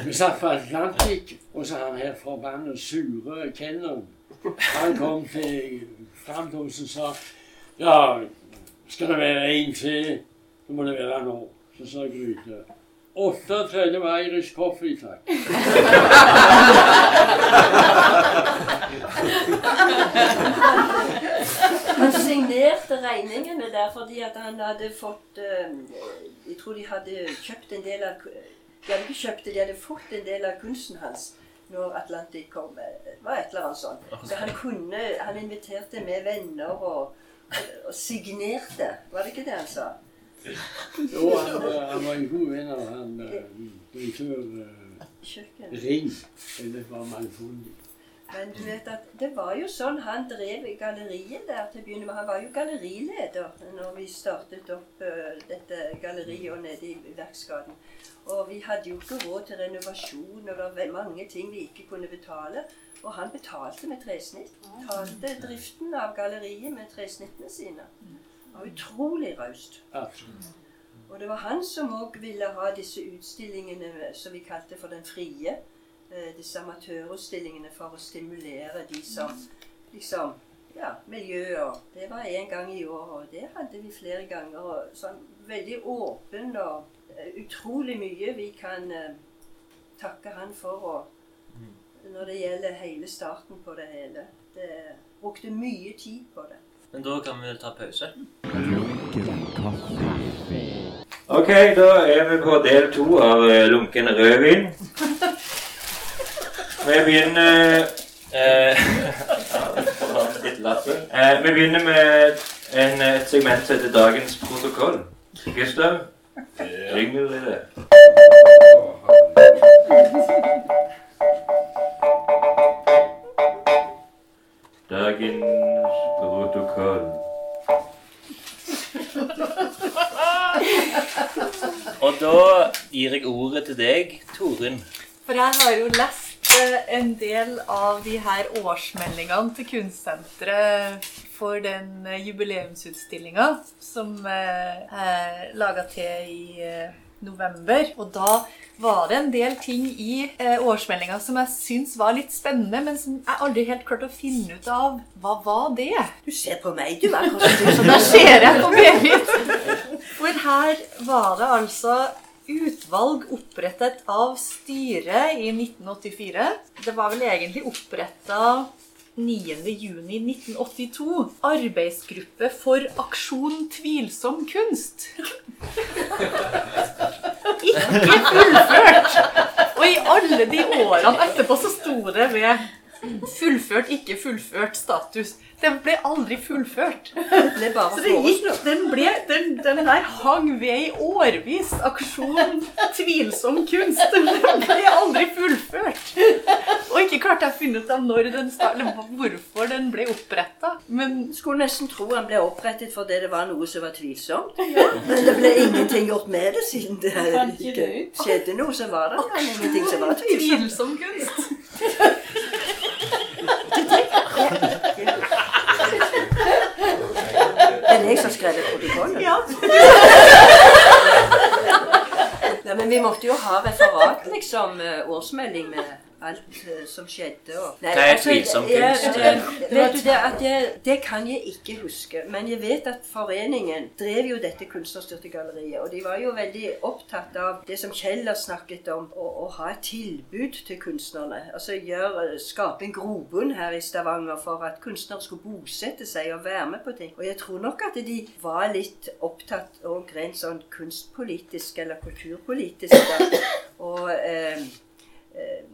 Vi satt på Atlantic, og så han her forbanna sure kenneren. Han kom til, fram til oss og sa Ja, skal det være en til, så må det være nå. Så sa Gryte 38 Irish coffee, takk. Signerte regningene der fordi at han hadde fått eh, Jeg tror de hadde kjøpt en del av De hadde ikke kjøpt det, de hadde fått en del av kunsten hans når Atlantic kom. Det var et eller annet sånt. Så han kunne Han inviterte med venner og, og signerte. Var det ikke det han sa? Jo, han, var- han var en god venn av han eh, direktør eh. Ring. Det var mangfoldig. Men du vet at det var jo sånn han drev galleriet der til å begynne med. Han var jo gallerileder når vi startet opp eh, dette galleriet nede i Verksgaten. Og vi hadde jo ikke råd til renovasjon, og det var mange ting vi ikke kunne betale. Og han betalte med tresnitt. Betalte driften av galleriet med tresnittene sine. Det var utrolig raust. Og det var han som òg ville ha disse utstillingene som vi kalte for Den frie. Eh, disse amatørutstillingene for å stimulere de som liksom Ja, miljøer. Det var én gang i året, og det hadde vi flere ganger. Og sånn veldig åpen og eh, utrolig mye vi kan eh, takke han for. Og når det gjelder hele starten på det hele. Det brukte mye tid på det. Men da kan vi ta pause. Ok, da er vi på del to av lunken rødvin. Vi begynner Eh. Eh, vi begynner med en, et segment som heter Dagens protokoll. Gustav, jingle i det. Dagens protokoll. og da gir jeg ordet til deg, Torunn. For jeg har jo lest en del av de her årsmeldingene til Kunstsenteret for den eh, jubileumsutstillinga som eh, er laga til i eh, november. Og da var det en del ting i årsmeldinga som jeg syns var litt spennende, men som jeg aldri helt klarte å finne ut av hva var det. Du ser på meg, du. akkurat som du Så da ser jeg på Berit. For her var det altså utvalg opprettet av styret i 1984. Det var vel egentlig oppretta 9.6.1982. Arbeidsgruppe for aksjon tvilsom kunst. Ikke fullført! Og i alle de årene etterpå så sto det ved fullført, ikke fullført status. Den ble aldri fullført. Det Så det gikk, den, ble, den, den der hang ved i årvis. Aksjon tvilsom kunst. Den ble aldri fullført. Og ikke klarte jeg å finne ut av når den start, hvorfor den ble oppretta. Men Skulle nesten tro den ble opprettet fordi det var noe som var tvilsomt. Men det ble ingenting gjort med det siden det ikke skjedde noe. Så var det Aksjon som var tvilsom kunst Er det jeg som skrev protokollen? Ja. Ja, men vi måtte jo ha referat, liksom. eh, Årsmelding med alt eh, som skjedde. Og... Nei, det er altså, jeg- jeg- vet du det, at jeg, det kan jeg ikke huske. Men jeg vet at foreningen drev jo dette kunstnerstyrte galleriet. Og de var jo veldig opptatt av det som Kjeller snakket om, å, å ha et tilbud til kunstnerne. Altså gjør, skape en grobunn her i Stavanger for at kunstnere skulle bosette seg og være med på ting. Og jeg tror nok at de var litt opptatt og rent sånn kunstpolitisk eller kulturpolitisk. Da. Og eh, eh,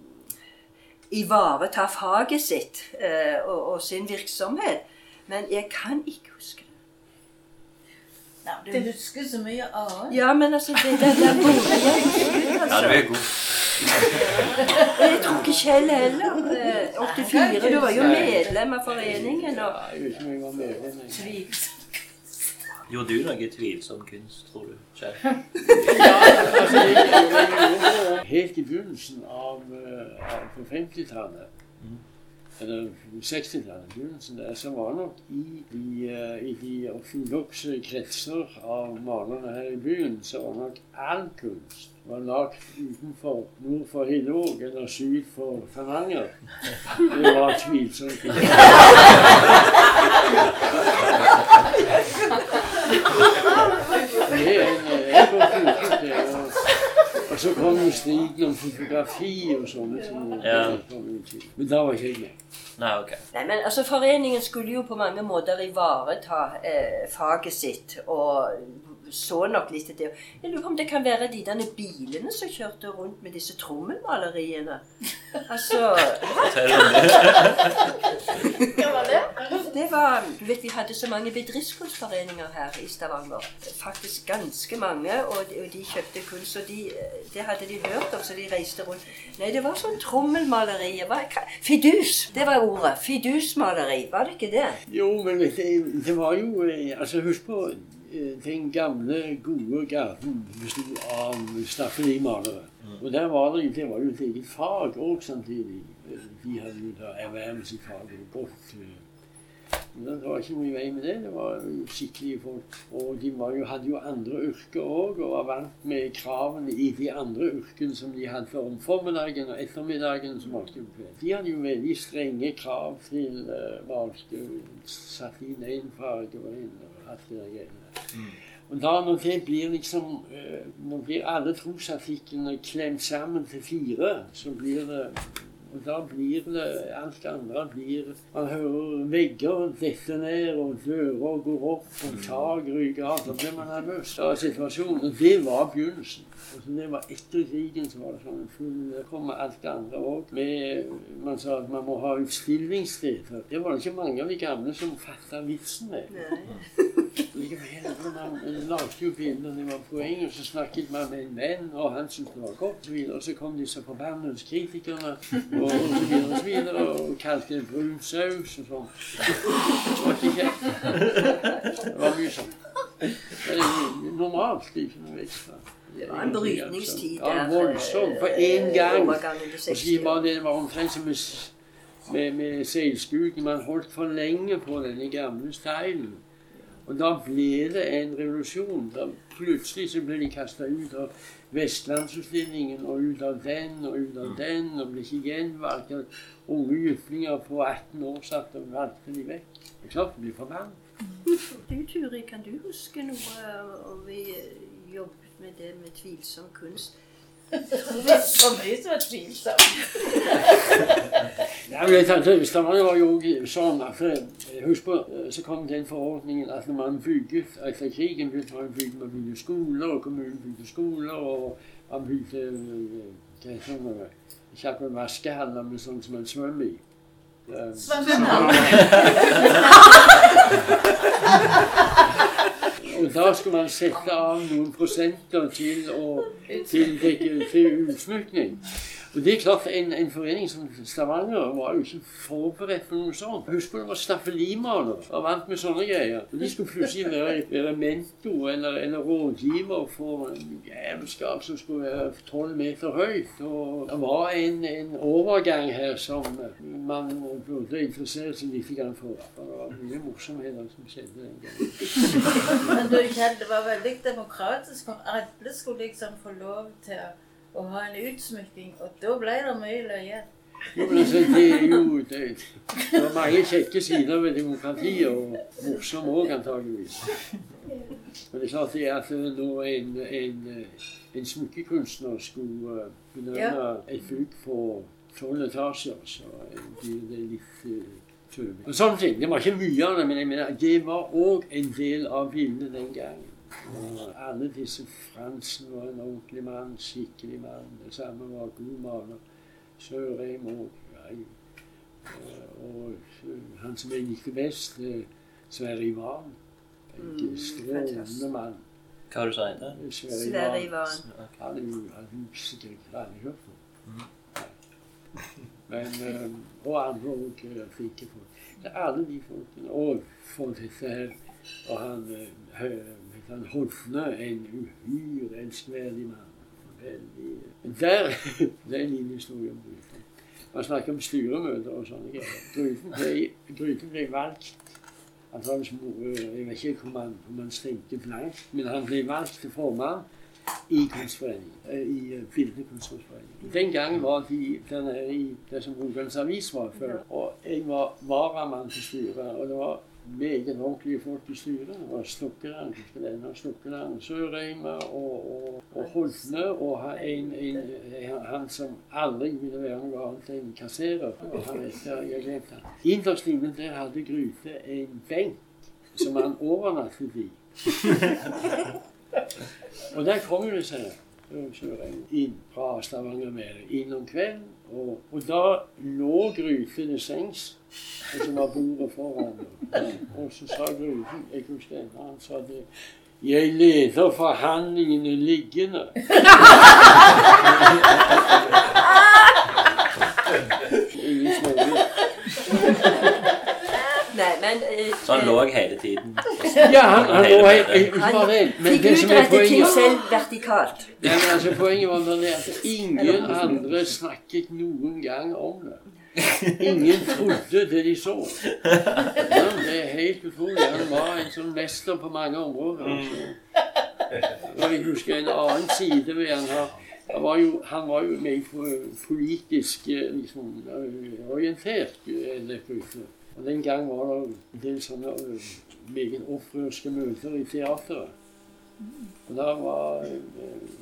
ivareta faget sitt eh, og, og sin virksomhet. Men jeg kan ikke huske det. Du husker så mye annet. Ja, men altså Det, det der burde jeg Altså. Ja, du er god. Jeg tror ikke Kjell heller. Eh, 84. Du var jo medlem av foreningen. og Jeg vet ikke om jeg var medlem. Gjorde du noe tvilsom kunst, tror du? Kjell? Altså, jeg, jeg, jeg, helt i begynnelsen av, eh, av på 50-tallet eller 60-tallet, begynnelsen der, så var nok i de, eh, i de ortodokse kretser av malerne her i byen, så var nok all kunst var lagd utenfor nord for Hillevåg eller syd for Stavanger. Det var tvilsomt. Og, og så kom jo striden om fotografi og sånne ting. Ja. Men da var ikke jeg med. Nei, ok. Nei, men altså Foreningen skulle jo på mange måter ivareta eh, faget sitt og så nok litt til det. Jeg lurer på om det kan være de derne bilene som kjørte rundt med disse trommelmaleriene. Altså det. Var det? Det var Du vet, vi hadde så mange bedriftskunstforeninger her i Stavanger. Faktisk ganske mange. Og de, og de kjøpte kunst. Og de, det hadde de hørt om, så de reiste rundt. Nei, det var sånn hva- Fidus! Det var ordet. Fidusmaleri. Var det ikke det? Jo, men det, det var jo eh, Altså, husk på den gamle, gode garden besto av staffelimalere. Og der var det, det var jo et eget fag òg samtidig. Eh, De hadde jo da ervervelse i fag og gått eh, men Det var ikke noe i vei med det. Det var jo skikkelige folk. Og de var jo, hadde jo andre yrker òg, og var vant med kravene i de andre yrkene som de hadde for om formiddagen og ettermiddagen. som malte. De hadde jo veldig strenge krav til uh, valgte Satt inn én farge og en greiene. Og da når det blir liksom eh, Når blir alle trosartiklene klemt sammen til fire, så blir det og da blir det alt andre blir Man hører vegger dette ned, og dører går opp, og tak ryker av. Da blir man nervøs av situasjonen. Og det var begynnelsen. Og så det var etter krigen så var det sånn Så kommer alt det andre òg. Man sa at man må ha utstillingssteder. Det var det ikke mange av de gamle som fatta vitsen med. Likevel, man lagde jo bilder, det var poeng, og så snakket man med en venn, og han syntes det var godt, og så kom disse forbannede kritikerne, og, og så videre og så videre, og kalte det brun saus og sånn. Det var ikke kjekt. Det var mye sånn. Det normalt, ikke noe ekstra. Det var en brytningstid Ja, voldsomt. På eh, én gang. Og så 60. var det, var omtrent som med, med, seilskuten. Man holdt for lenge på denne gamle stilen. Og da ble det en revolusjon. Da plutselig så ble de kasta ut av Vestlandsutstillingen og ut av den og ut av den, og ble ikke gjenvalgt. Unge jyplinger på 18 år satt og valgte de vekk. Det er klart de blir forbannet. Du, Turi, kan du huske noe om vi jobbet med det med tvilsom kunst? For mye som er tvilsomt. Ja, men jeg tenkte, Stavanger var jo sånn at Husk på, så kom den forordningen at når man bygget etter krigen begynte man å bygge, man bygde skoler, og kommunen bygde skoler, og man bygde det hva sånn, det, ikke akkurat vaskehaller, men sånn som man svømmer i. Eh, Og da skulle man sette av noen prosenter til, å, til, til, til utsmykning. Og det er klart, en, en forening som Stavanger var jo ikke forberedt på noe sånt. Husk på det var staffelimaler og vant med sånne greier. Og De skulle plutselig være, være mentor eller, eller rådgiver for en jævelskap som skulle være tolv meter høyt. Og det var en, en overgang her som man burde interessere seg litt for. Det var mye morsomheter som skjedde den gangen. Men du, Kjell, det var veldig demokratisk. Alle skulle liksom få lov til å ha en utsmykking, og da ble det mye løye. Jo, men altså, det er jo det, det er mange kjekke sider ved demokratiet, og morsomme òg, antageligvis. Men det er klart det at eh, når en, en, eh, en smykkekunstner skulle eh, ja. et bygg på tolv etasjer, så blir det litt uh, tøvete. Sånne ting. Det var ikke mye av det, men jeg mener, det var òg en del av bildet den gangen. Og alle disse Fransen var en ordentlig mann, skikkelig mann. Det samme var god maler. Sørheim òg. Og han som jeg likte best, Sverre Ivan. En Mm, strålende mann. Hva det du sa heter? Sverre Ivan. Han er jo han er sikkert aldri hørt om. Men eh, Og andre òg flinke folk. Alle de folkene. Og for dette her Og han, eh, han Hofne, en uhyre elskverdig mann. Veldig der Det er en liten historie om Gryten. Man snakker om styremøter og sånne greier. Gryten ble, valgt antakeligvis mo- Jeg vet ikke om han, om man stemte blankt, men han ble valgt til formann i kunstforeningen. eh, I eh, Billedkunstnerforeningen. Den gangen var de der nede i det som Rogalands Avis var før. Og jeg var varamann til styret. Og det var meget ordentlige folk i styret. Og Slukkeland, Slukkeland Sørheim og, og, og Holtne. Og en, en, han som aldri ville være noe annet enn kasserer. Og han heter, jeg glemte han. Innerst inne der hadde Gryte en benk som han overnattet i. Og der kom jo disse inn fra Stavanger med det inn om kvelden. Og, og da lå Gryte til sengs, og så var bordet foran. Og så sa Grusen Jeg husker ennå han sa det jeg leder forhandlingene liggende. Nei, men eh, Så han lå hele tiden. Ja, han, han lå helt. Fikk det som er utrette ting selv vertikalt. Ja, men altså, Poenget var at ingen andre snakket noen gang om det. Ingen trodde det de så. Ja, det er helt utrolig. Han var en sånn mester på mange områder. Altså. Og jeg husker en annen side ved han. her. Han var jo, han var jo mer politisk eh, liksom, eh, orientert. eh. Og Den gang var det en del sånne meget opprørske møter i teateret. Og da var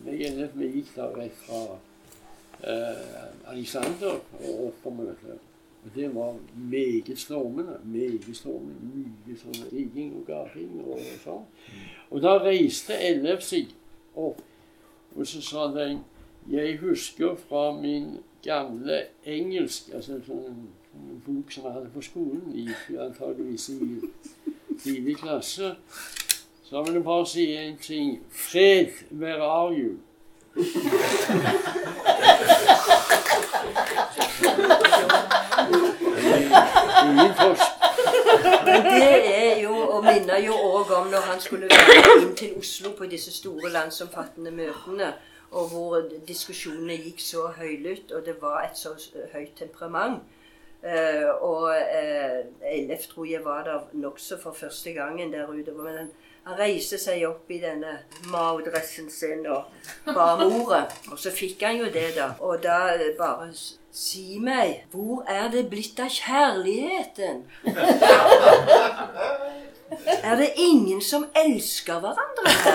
jeg med gikk da rett fra eh, Alexander og opp på møtet. Og det var meget stormende. Meget stormende. Mye sånn rigging og gaping og sånn. Og da reiste LF seg opp, og så sa den Jeg husker fra min gamle engelsk Altså sånn, en bok som jeg hadde på skolen, i, antageligvis i tidlig klasse. Så vil jeg bare si en ting. Fred, are you? Det er jo, og minner jo òg om når han skulle inn til Oslo på disse store landsomfattende møtene, og hvor diskusjonene gikk så høylytt, og det var et så høyt temperament. Eh, og eh, LF tror jeg var der nokså for første gangen der ute. Men han, reiste seg opp i denne Mao-dressen sin og ba om ordet. Og så fikk han jo det, da. Og da bare Si meg, hvor er det blitt av kjærligheten? Er det ingen som elsker hverandre her?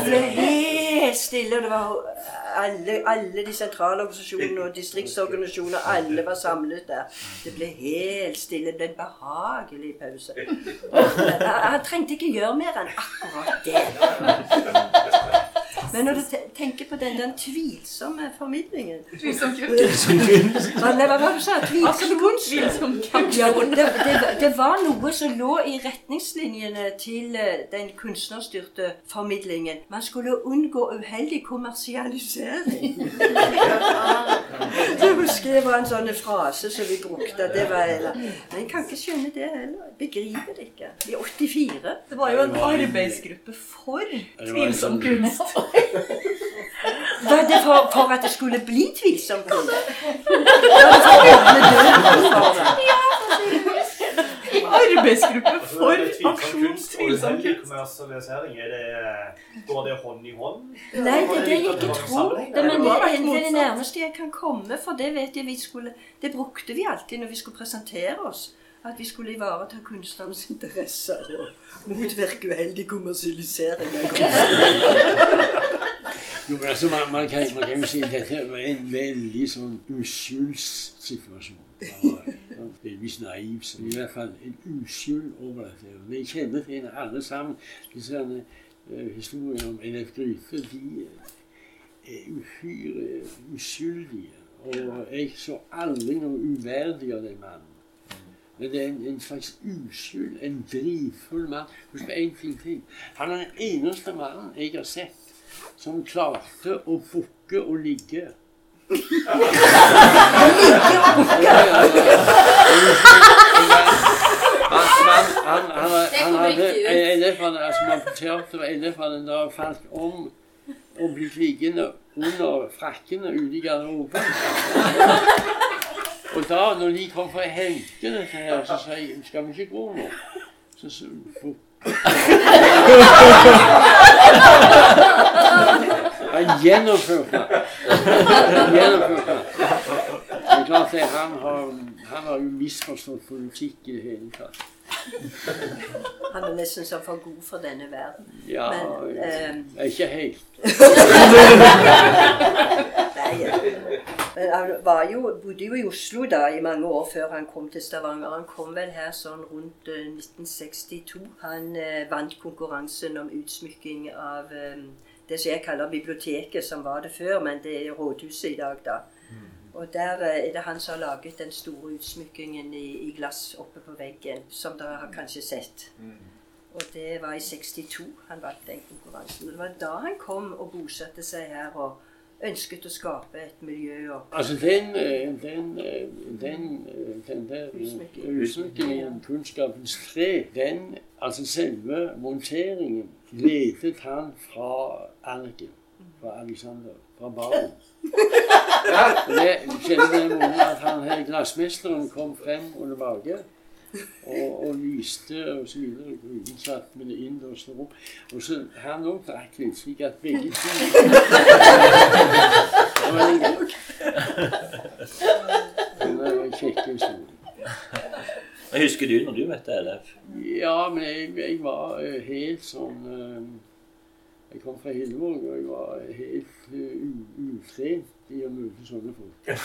Det helt stille. og Det var alle, alle de sentrale organisasjonene og distriktsorganisasjoner, alle var samlet der. Det ble helt stille. Det ble en behagelig pause. Han han trengte ikke gjøre mer enn akkurat det. Men når du tenker på den, den tvilsomme formidlingen Tvilsom kunst. Hva hva var det du sa? Tvilsom kunst? Tvilsom Ja, det, det, det var noe som lå i retningslinjene til eh, den kunstnerstyrte formidlingen. Man skulle unngå uheldig kommersialisering. Det husker jeg var en sånn frase som vi brukte. Det var, men jeg kan ikke skjønne det heller. Begriper det ikke. I 84. Det var jo en arbeidsgruppe for tvilsom kunst. Var det for, for at det skulle bli tvilsomt? Var det for å åpne døren for det? Arbeidsgruppe for aksjon tvilsom kunst. er det, går det hånd i hånd? Nei, det er det jeg ikke tror. Det, men det var er det nærmeste jeg kan komme. For det vet jeg vi skulle Det brukte vi alltid når vi skulle presentere oss. At vi skulle ivareta kunstnernes interesser og motvirke uheldig kommersialisering. av kunst. Jo, men altså, man, man, kan, man kan jo si at dette var en veldig sånn uskyldssituasjon. Delvis naiv, så i hvert fall en uskyld over dette. Vi kjenner til alle sammen. Disse herne, eh, historiene om LF Gryte de er uhyre uskyldige. Og jeg så aldri noe uverdig av den mannen. Men det er en, en slags uskyld, en drivfull mann. Husk på én ting til. Han er den eneste mannen jeg har sett som klarte å bukke og ligge. Han, han, han, han, han hadde en elefant altså man på teateret elefant da falt om og blitt liggende under frakkene ute i garderoben. Og da, når de kom for å hente dette her, så sa jeg skal vi ikke gå nå? Så, så for, Han gjennomførte Gjennomførte Det er klart at han har, han har jo misforstått politikk i det hele tatt. Han er nesten så for god for denne verden. Ja, Men, eh, ikke helt. Nei, ja. Men han var jo, bodde jo i Oslo da i mange år før han kom til Stavanger. Han kom vel her sånn rundt eh, 1962. Han eh, vant konkurransen om utsmykking av eh, det som jeg kaller biblioteket, som var det før, men det er rådhuset i dag, da. Og der eh, er det han som har laget den store utsmykkingen i, i glass oppe på veggen, som dere har kanskje sett. Og det var i 62 han vant den konkurransen. Og det var da han kom og bosatte seg her og ønsket å skape et miljø. og Altså den, eh, den, eh, den, den der utsmykkingen, kunnskapens tre, den, altså selve monteringen, ledet han fra Ergen, fra Alexander, fra baren. Og det skjedde den måten at han her glassmesteren kom frem og tilbake. Og, og lyste og så videre. Guden satt med det innendørste opp. Og så han òg drakk litt, slik at begge to Det var en- historien. Jeg husker du når du møtte LF? Ja, men jeg, jeg var eh, helt sånn eh, Jeg kom fra Hillevåg, og jeg var helt eh, utrent i å møte sånne folk. jeg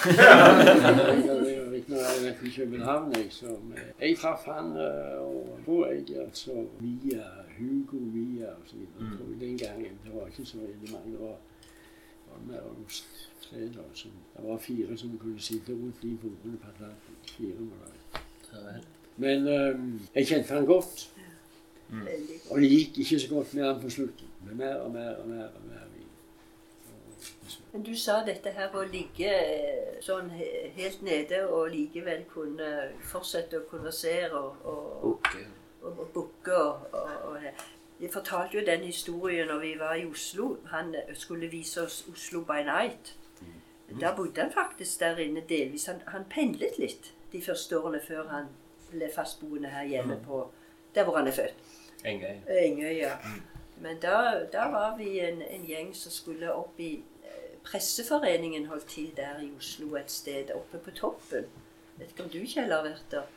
noe jeg i København, jeg, så men Jeg traff han eh, og hvor jeg altså via Hugo via og så videre. Den gangen. Det var ikke så veldig mange. Det var, var mer tre. da, som- Det var fire som kunne sitte rundt de bordene på Atlanten. Fire var det. Men um, jeg kjente han godt. Veldig Og det gikk ikke så godt med enn på slutten. Men mer og mer og mer. og mer. Men du sa dette her å ligge eh, sånn helt nede og likevel kunne fortsette å konversere og, og, og, og bukke og, og, Jeg fortalte jo den historien når vi var i Oslo. Han eh, skulle vise oss Oslo by night. Da bodde han faktisk der inne delvis. Han, han pendlet litt de første årene før han ble fastboende her hjemme på der hvor han er født. Engøy. ja. Men da, da var vi en, en gjeng som skulle opp i eh, Presseforeningen holdt til der i Oslo et sted, oppe på toppen. Vet ikke om du, Kjell, har vært der.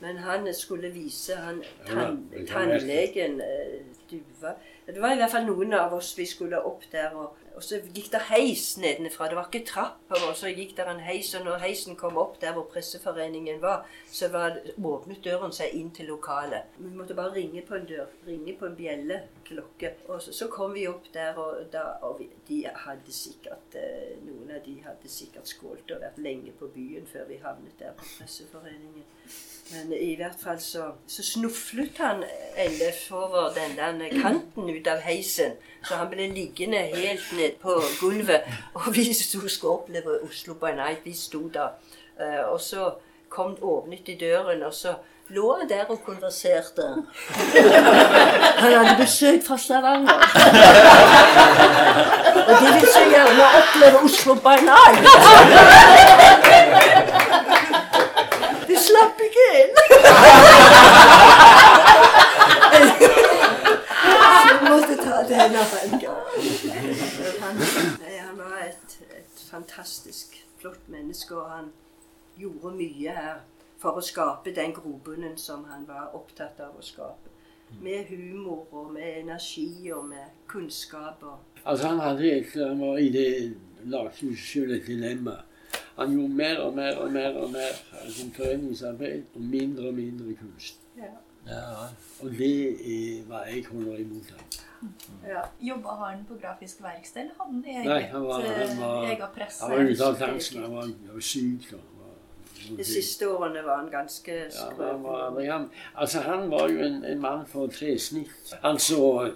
Men han skulle vise han tann, tannlegen eh, Duva Det var i hvert fall noen av oss vi skulle opp der. Og, og så gikk det heis nedenfra. Det var ikke trapper. Og så gikk det en heis, og når heisen kom opp der hvor Presseforeningen var, så var, åpnet døren seg inn til lokalet. Vi måtte bare ringe på en dør. Ringe på en bjelleklokke. Og så, så kom vi opp der, og, da, og vi, de hadde sikkert eh, Noen av de hadde sikkert skålt og vært lenge på byen før vi havnet der på Presseforeningen. Men i hvert fall så, så snuflet han LF over den der kanten ut av heisen. Så han ble liggende helt ned på gulvet. Og vi sto skulle oppleve Oslo by night. Vi sto da. Eh, og så kom åpnet de døren, og så lå han der og konverserte. Han hadde besøk fra Stavanger. Og de vil så gjerne oppleve Oslo by night. De slapp ikke inn. Så vi måtte ta det en annen gang. Han, nei, han var et, et fantastisk flott menneske, og han gjorde mye her for å skape den grobunnen som han var opptatt av å skape. Med humor og med energi og med kunnskap. og Altså Han hadde et, han var i det lagde sjøl et dilemma. Han gjorde mer og mer og mer og mer sin foreningsarbeid og mindre og mindre kunst. Ja. Og det var hva jeg holder imot ham. Ja. Jobba han på grafisk verksted, eller hadde han eget, Nei, han var, han eh, var, egen presse? han var ute av dansen. Han var, han var syk. Han var- De siste årene var han ganske Ja, han, skrøpelig. var, han, altså han var jo en, en mann for tresnitt. Han så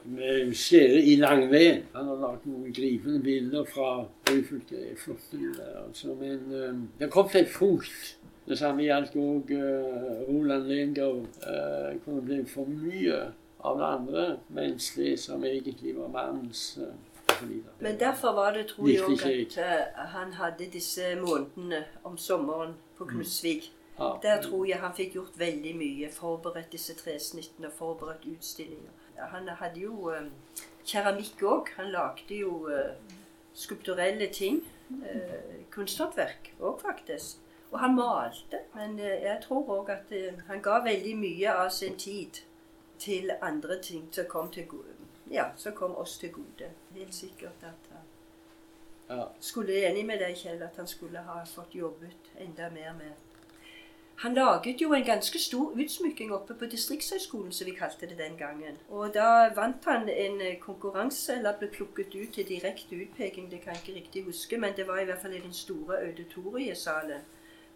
skjære i langveden. Han har lagd noen gripende bilder fra er Flotte bilder, altså. Men um, det kom til et punkt Det samme gjaldt òg uh, Roland Lengau. Uh, kunne bli for mye av det andre, det som egentlig var mannens videre. Men derfor var det, tror jeg òg, at eh, han hadde disse månedene om sommeren på Knutsvik. Ja. Der tror jeg han fikk gjort veldig mye. Forberedt disse tresnittene, forberedt utstillinger. Han hadde jo eh, keramikk òg. Han lagde jo eh, skulpturelle ting. Eh, kunsthåndverk òg, faktisk. Og han malte. Men eh, jeg tror òg at eh, han ga veldig mye av sin tid til andre ting som kom, til gode, ja, som kom oss til gode. Helt sikkert at han Ja. skulle enig med deg, Kjell, at han skulle ha fått jobbet enda mer med Han laget jo en ganske stor utsmykking oppe på Distriktshøgskolen, som vi kalte det den gangen. Og da vant han en eh, konkurranse, eller ble plukket ut til direkte utpeking, det kan jeg ikke riktig huske, men det var i hvert fall i den store auditoriesalen.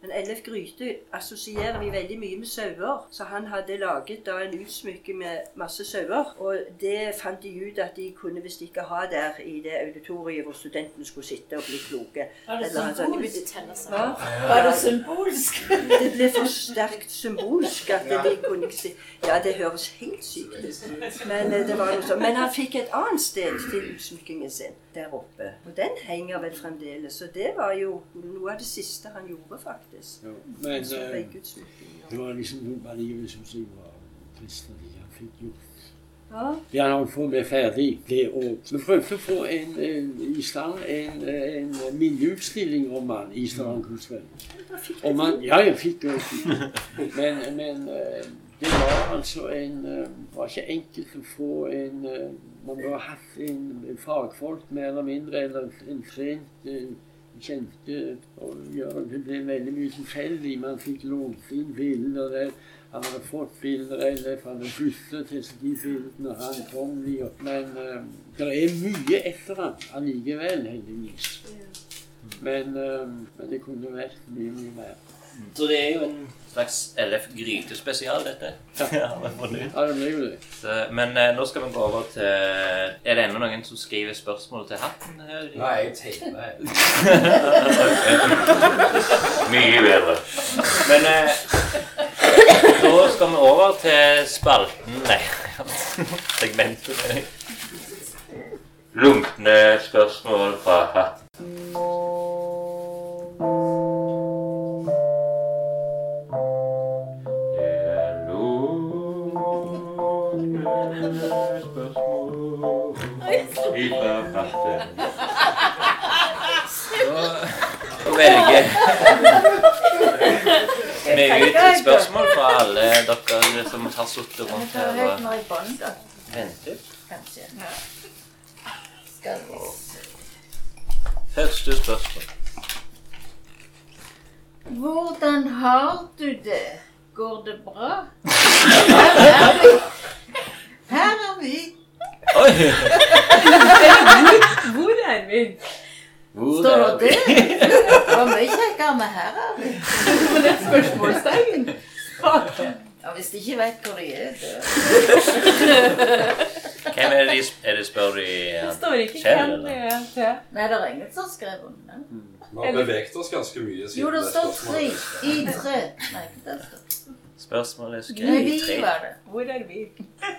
Men Ellef Gryte assosierer vi veldig mye med sauer, så han hadde laget da en utsmykke med masse sauer. Og det fant de ut at de kunne visst ikke ha der i det auditoriet hvor studentene skulle sitte og bli kloke. Var det Eller symbolsk? Var det symbolsk? Det ble for sterkt symbolsk at de kunne ikke si Ja, det høres helt sykt ut. Men eh, det var noe. Men han fikk et annet sted til utsmykkingen sin der oppe. Og den henger vel fremdeles. Så det var jo noe av det siste han gjorde, faktisk. Jo. Men Så eh, det var liksom noe alligevel som jeg var trist ikke han fikk gjort. Ja. Det han holdt på med ferdig, det å Vi prøvde å få en, en, i stand en, en minneutstilling om han i Stavanger til. ja, jeg fikk det. Men, men eh, det var altså en Det var ikke enkelt å få en eh, Man burde hatt en fagfolk mer eller mindre, eller en trent eh, kjente og gjøre Det ble veldig mye tilfeldig. Man fikk lånt inn bilder. der Han hadde fått bilder eller han hadde første til de bildene han kom. i. Men uh, det er mye etter han allikevel, heldigvis. Men, uh, men det kunne vært mye, mye mer. Så det er jo en slags LF Gryte-spesial, dette. Så, men eh, nå skal vi gå over til Er det ennå noen som skriver spørsmål til hatten? her? Nei, jeg tegner. Mye bedre. Men eh, da skal vi over til spalten Nei, segmentet. Lunkne spørsmål fra hatten. Spørsmål ifra hatten. Så velger vi ut spørsmål fra alle dere som har sittet rundt er her og ventet. Første spørsmål. Hvordan har du det? Går det bra? Her er vi. Er. Oi! Hvor er vi? Hvor Står er det vi? det? Det var mye kjekkere, med her er vi. Men et spørsmålstegn. Ja, hvis de ikke vet hvor de er, så Hvem er det de er det spør de Det står ikke hvem det er til. Nei, det er ingen som skrev under den. Vi har beveget oss ganske mye siden Jo, det står tre. I tre. Nei, det står. Spørsmålet er skrevet i tre. Hvor er vi?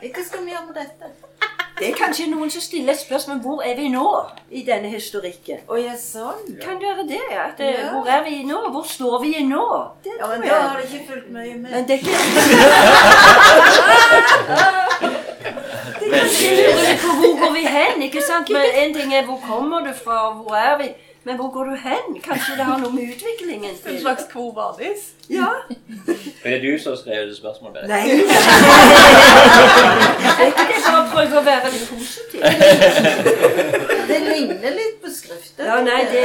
Ikke skal vi gjøre med dette. Det er kanskje noen som stiller et spørsmål hvor er vi nå i denne historikken. Å ja, sånn. Kan det være det? At, eh, Ja. Hvor er vi nå? Hvor står vi nå? Det Ja, men da har det ikke fulgt mye med. Men det er ikke Veldig på hvor går vi hen, ikke sant? Men en ting er hvor kommer du fra, og hvor er vi? Men hvor går du hen? Kanskje det har noe med utviklingen til En slags quo vadis? Ja. Er det du som skrev det spørsmålet? Nei. Er ikke det bare å prøve å være litt positiv? Det ligner litt på skriften. Ja, nei, det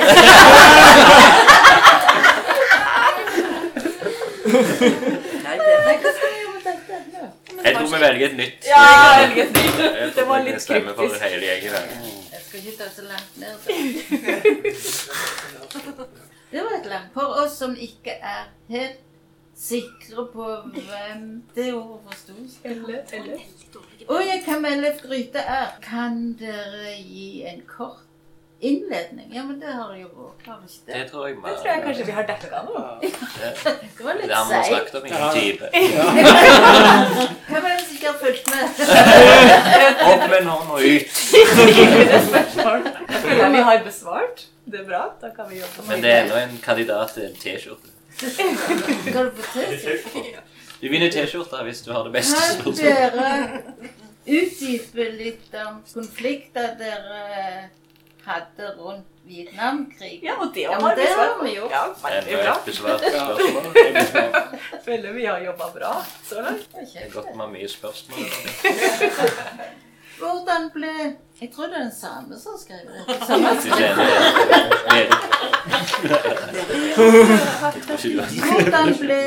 Nei, det dette? Ja. Jeg tror vi velger et nytt. Ja, velger et nytt. Jeg Det tror var vi litt stemmer for kryptisk. hele gjengen. Jeg skal ikke ta så langt ned. Det var et langt. For oss som ikke er helt sikre på hvem det ordet forsto. Eller, eller. Og jeg kan melde Gryte er. Kan dere gi en kort innledning? Ja, men det har jo vært. Har vi ikke Det det? tror jeg Det tror jeg kanskje vi har dekka nå. Det var Det har vi snakket om i en time. Hvem er det som ikke har fulgt med? Opp med en hånd og ut. Jeg føler vi har besvart. Det er bra. Da kan vi jobbe Men det er ennå en kandidat til en T-skjorte. Skal du få T-skjorte? Du vinner T-skjorte hvis du har det beste Kan spørsmålet. dere utdype litt om konflikter dere hadde rundt Vietnamkrigen? Ja, og det Ja, har men vi det svart har på. vi gjort. Ja, veldig er bra. et besvart spørsmål. det er. Føler vi har jobba bra så langt. Det er godt vi har mye spørsmål. Hvordan ble Jeg tror det er den samme som skrev det. Samme. Hvordan ble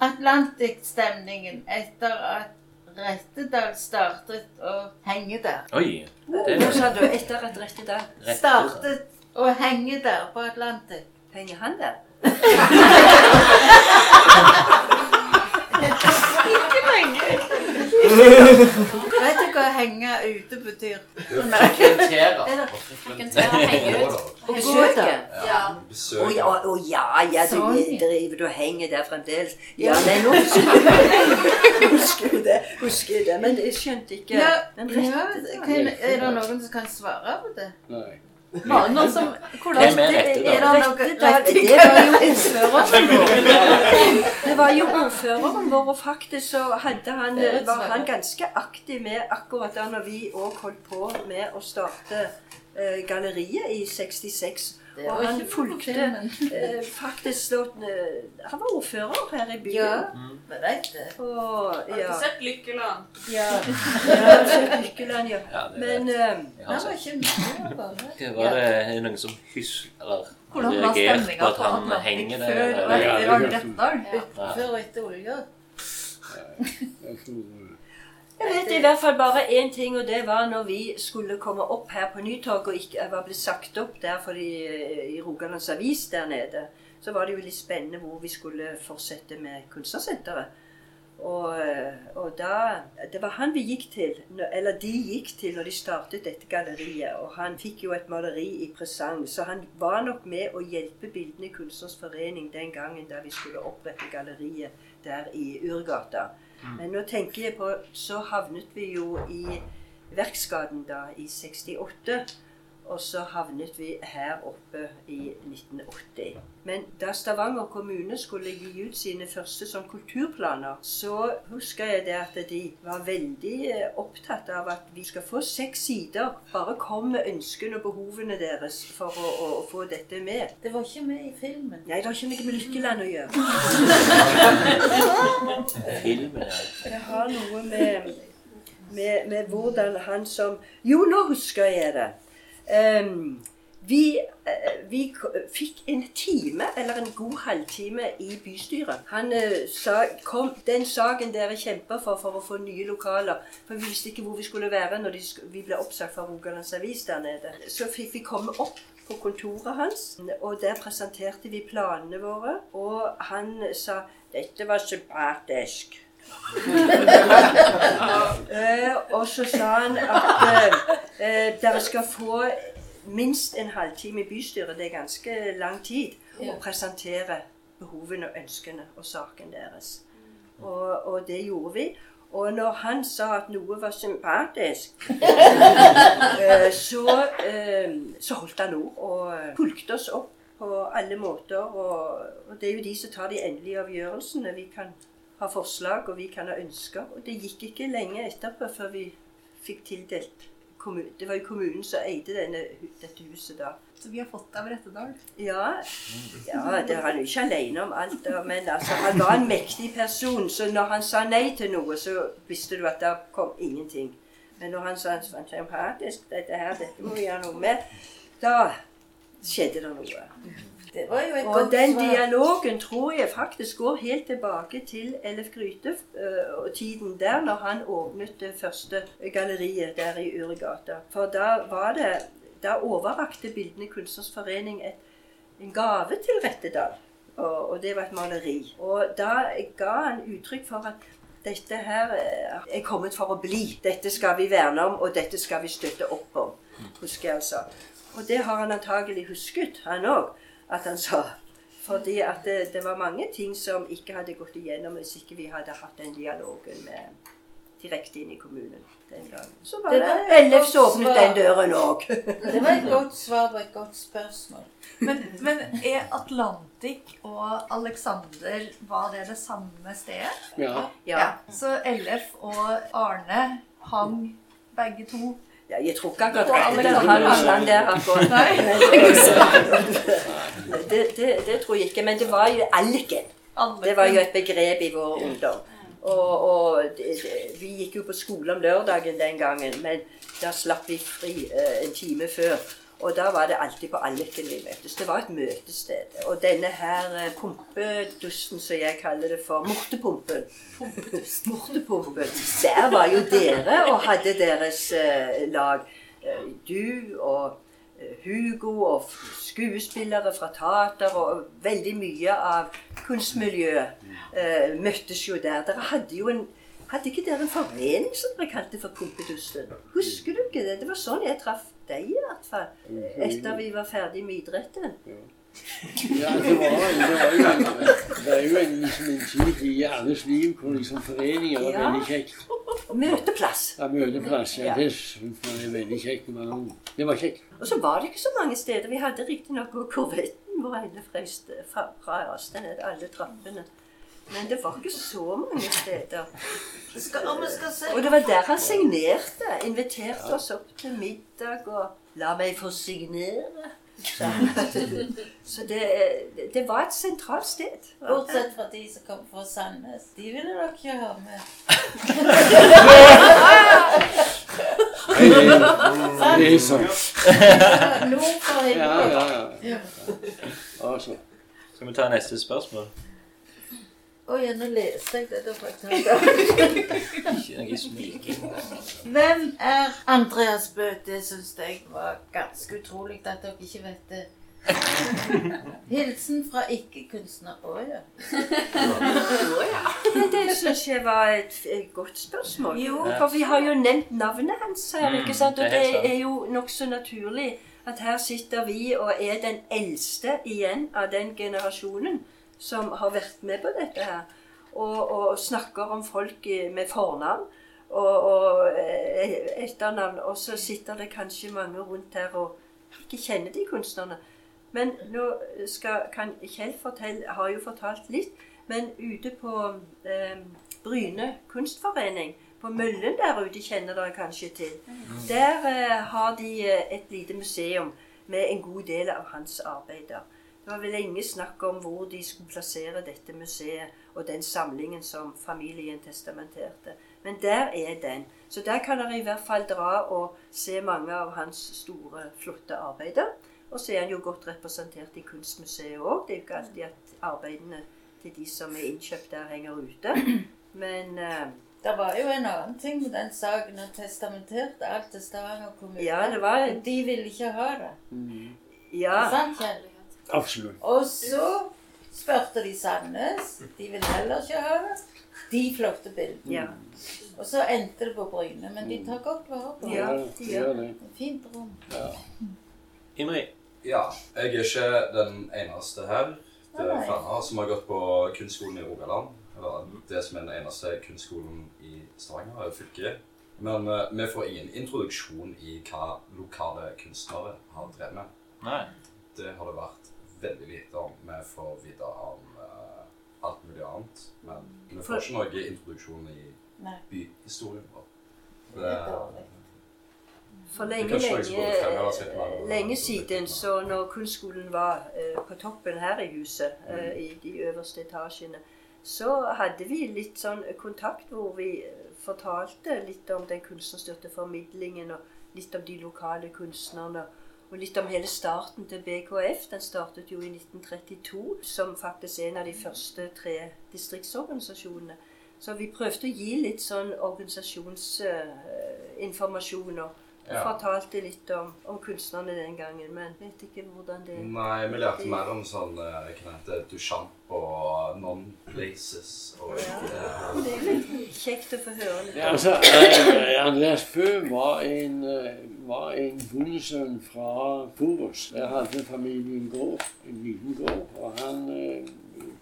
Atlantic-stemningen etter at Rettedal startet å henge der? Oi. Hva sa du etter at Rettedal? Startet å henge der på Atlantic. Henger han der? Ikke lenger. Vet du hva henge ute betyr? Frekventere. Frekventere, henge ut. Besøke? Ja. Å ja, å ja, ja, du Sånn. driver du og henger der fremdeles. Ja, nei, nå husker du det. Husker det, men jeg skjønte ikke Ja, Men er det noen som kan svare på det? Nei. Var det noen som Hvem er det, Rettedal? det var jo ordføreren vår. Det var jo ordføreren vår, og faktisk så hadde han, var han ganske aktiv med akkurat da når vi òg holdt på med å starte eh, galleriet i 66. Og han fulgte eh, faktisk da, eh, Han var ordfører her i byen. Ja, vi vet det. Og, Har du sett Lykkeland? Ja, ja Lykkeland, ja. Ja, Men eh, han var ikke med. Var det er det noen som husker Hvordan var stemninga på at han henger der? Ja. Før og etter olja. Jeg vet i hvert fall bare én ting, og det var når vi skulle komme opp her på Nytorget og ikke jeg var blitt sagt opp der fordi, eh, i Rogalands Avis der nede. Så var det jo litt spennende hvor vi skulle fortsette med Kunstnersenteret. Og, og da Det var han vi gikk til, eller de gikk til når de startet dette galleriet. Og han fikk jo et maleri i presang, så han var nok med å hjelpe Bildene Kunstners Forening den gangen da vi skulle opprette galleriet der i Urgata. Men nå tenker jeg på Så havnet vi jo i Verksgaden da i 68. Og så havnet vi her oppe i 1980. Men da Stavanger kommune skulle gi ut sine første sånn kulturplaner, så husker jeg det at de var veldig eh, opptatt av at vi skal få seks sider. Bare kom med ønskene og behovene deres for å, å, å få dette med. Det var ikke med i filmen. Nei, det har ikke noe med Lykkeland å gjøre. Filmen, ja. Det har noe med, med, med hvordan han som Jo, nå husker jeg det. Ehm, vi, eh, vi fikk en time, eller en god halvtime, i bystyret. Han eh, sa kom, den saken dere kjemper for for å få nye lokaler. For vi visste ikke hvor vi skulle være når de, vi ble oppsagt fra Rogalands Avis der nede. Så fikk vi komme opp på kontoret hans, og der presenterte vi planene våre. Og han sa dette var sympatisk. Eh, og så sa han at eh, eh, dere skal få minst en halvtime i bystyret, det er ganske lang tid, å presentere behovene og ønskene og saken deres. Og, og det gjorde vi. Og når han sa at noe var sympatisk, så, så holdt han ord og fulgte oss opp på alle måter. Og, og det er jo de som tar de endelige avgjørelsene. Vi kan ha forslag, og vi kan ha ønsker. Og det gikk ikke lenge etterpå før vi fikk tildelt kommun- Det var jo kommunen som eide denne, dette huset da. Så vi har fått det av Rettedal. Ja, ja det var han jo ikke alene om alt, da, men altså, han var en mektig person. Så når han sa nei til noe, så visste du at det kom ingenting. Men når han sa sympatisk, dette her, dette må vi gjøre noe med, da skjedde det noe. Det var jo et Og godt den svar. dialogen tror jeg faktisk går helt tilbake til Ellef Gryte øh, og tiden der, når han åpnet det første galleriet der i Uregata. For da var det Da overrakte Bildene Kunstners Forening et, en gave til Rettedal. Og, og det var et maleri. Og da ga han uttrykk for at dette her eh, er kommet for å bli. Dette skal vi verne om, og dette skal vi støtte opp om. husker jeg altså. Og det har han antagelig husket, han òg, at han sa. Fordi at det, det var mange ting som ikke hadde gått igjennom hvis ikke vi hadde hatt den dialogen med direkte inn i kommunen den gangen. Så var Det det, var et LF som åpnet svar. den døren òg. Det var et godt svar på et godt spørsmål. Men, men er Atlantic og Alexander var det det samme stedet? Ja. Ja. Så LF og Arne hang begge to Ja, jeg tror ikke akkurat Og rett Alexander han var- der akkurat. Nei. det, det, det tror jeg ikke. Men det var jo alliken. Det var jo et begrep i vår ungdom. Og, og det, vi gikk jo på skole om lørdagen den gangen, men da slapp vi fri eh, en time før. Og da var det alltid på Alliken vi møttes. Det var et møtested. Og denne her eh, pumpedusten, som jeg kaller det for, mortepumpen Mortepumpen. Der var jo dere og hadde deres eh, lag. Eh, du og Hugo og skuespillere fra teater og veldig mye av kunstmiljøet møttes jo der. Dere hadde jo en hadde ikke dere en forening som dere kalte for Pumpedusten? Husker du ikke det? Det var sånn jeg traff deg, i hvert fall. Etter vi var ferdig med idretten. Ja, det var, det var jo en, det er jo en, liksom en tid i alles liv hvor liksom foreninger var Ja. veldig kjekt. Møteplass. Ja, møteplass. Ja, det var er veldig kjekt. når man er ung. Det var kjekt. Og så var det ikke så mange steder. Vi hadde riktignok korvetten vår ene frøste fra, fra den alle trappene. Men det var ikke så mange steder. Skal, om skal se Og det var der han signerte. Inviterte oss opp til middag og 'La meg få signere'. Så det, det var et sentralt sted. Bortsett fra de som kom fra Sandnes. De ville dere ikke ha med. Det er sånn. Nord for himmelen. Altså. Skal vi ta neste spørsmål? Å ja, nå leste jeg det. Da får jeg ta det. Hvem er Andreas Bø? Det syns jeg var ganske utrolig at dere ikke vet det. Hilsen fra ikke-kunstner. Å ja. Men det syns jeg var et, et godt spørsmål. Jo. For vi har jo nevnt navnet hans her, Mm, ikke sant? Og det er er jo nokså naturlig at her sitter vi og er den eldste igjen av den generasjonen som har vært med på dette her. Og, og snakker om folk i- med fornavn og, og eh, etternavn. Og så sitter det kanskje mange rundt her og ikke kjenner de kunstnerne. Men nå skal, kan Kjell fortelle, har jo fortalt litt. Men ute på eh, Bryne kunstforening, på Møllen der ute, kjenner dere kanskje til. Der eh, har de eh, et lite museum med en god del av hans arbeider. Det var vel lenge snakk om hvor de skulle plassere dette museet og den samlingen som familien testamenterte. Men der er den. Så der kan dere i hvert fall dra og se mange av hans store, flotte arbeider. Og så er han jo godt representert i Kunstmuseet òg. Det er jo ikke alltid at arbeidene til de som er innkjøpt der, henger ute. Men uh, Det var jo en annen ting med den saken. Han testamenterte alt til Stavanger kommune. Ja, det var- Men De ville ikke ha det. ja. Sant, Kjell? Absolutt. Og så spurte de Sandnes. De ville heller ikke ha det. De flotte bildene. Ja. Og så endte det på Bryne. Men de tar godt vare på Ja, det. de gjør det. Fint rom. Imri. Ja, jeg er ikke den eneste her. Det er flere som har gått på kunstskolen i Rogaland. Eller det som er den eneste kunstskolen i Stavanger, er fylket. Men uh, vi får ingen introduksjon i hva lokale kunstnere har drevet med. Nei. Det har det vært veldig lite om. Vi får vite om uh, alt mulig annet. Men vi får ikke noe introduksjon i Nei. byhistorien vår. Det er dårlig. For lenge, lenge, lenge siden, så når kunstskolen var eh, på toppen her i huset, eh, i de øverste etasjene, så hadde vi litt sånn kontakt hvor vi fortalte litt om den kunstnerstøtte formidlingen, og litt om de lokale kunstnerne. Og litt om hele starten til BKF. Den startet jo i 1932, som faktisk er en av de første tre distriktsorganisasjonene. Så vi prøvde å gi litt sånn organisasjonsinformasjon. og Ja. fortalte litt om, om kunstnerne den gangen, men vet ikke hvordan det Nei, vi lærte mer om sånn eh, hva heter det, Duchamp og non-places og ja. Det er litt kjekt å få høre litt Ja, altså, eh, Andreas Bøe var en, eh, var en bondesønn fra Forus. Der hadde familien gård, en liten gård. Og han eh,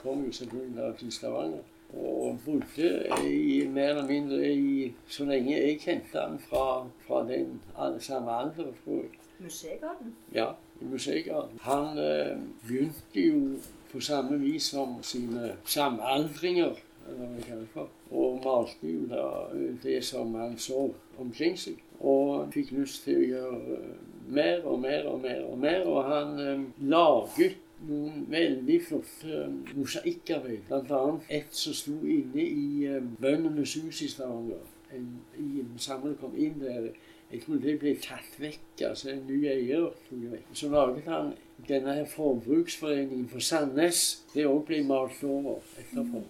kom jo selvfølgelig til Stavanger. Og bodde i, mer eller mindre i, så lenge jeg kjente han fra, fra den samme alder, tror jeg. Museegaten. Ja, i museegarden. Han eh, begynte jo på samme vis som sine samaldringer, eller hva vi kaller det for, og malte jo da eh, det som han så omkring seg. Og fikk lyst til å gjøre eh, mer og mer og mer og mer, og han eh, laget noen veldig flotte eh, mosaikarbeid. Blant annet et som sto inne i eh, Bøndenes hus i Stavanger. En, en samler kom inn der. Jeg tror det ble tatt vekk. altså En ny eier tok det vekk. Så laget han denne her forbruksforeningen for Sandnes. Det òg ble malt over etterpå.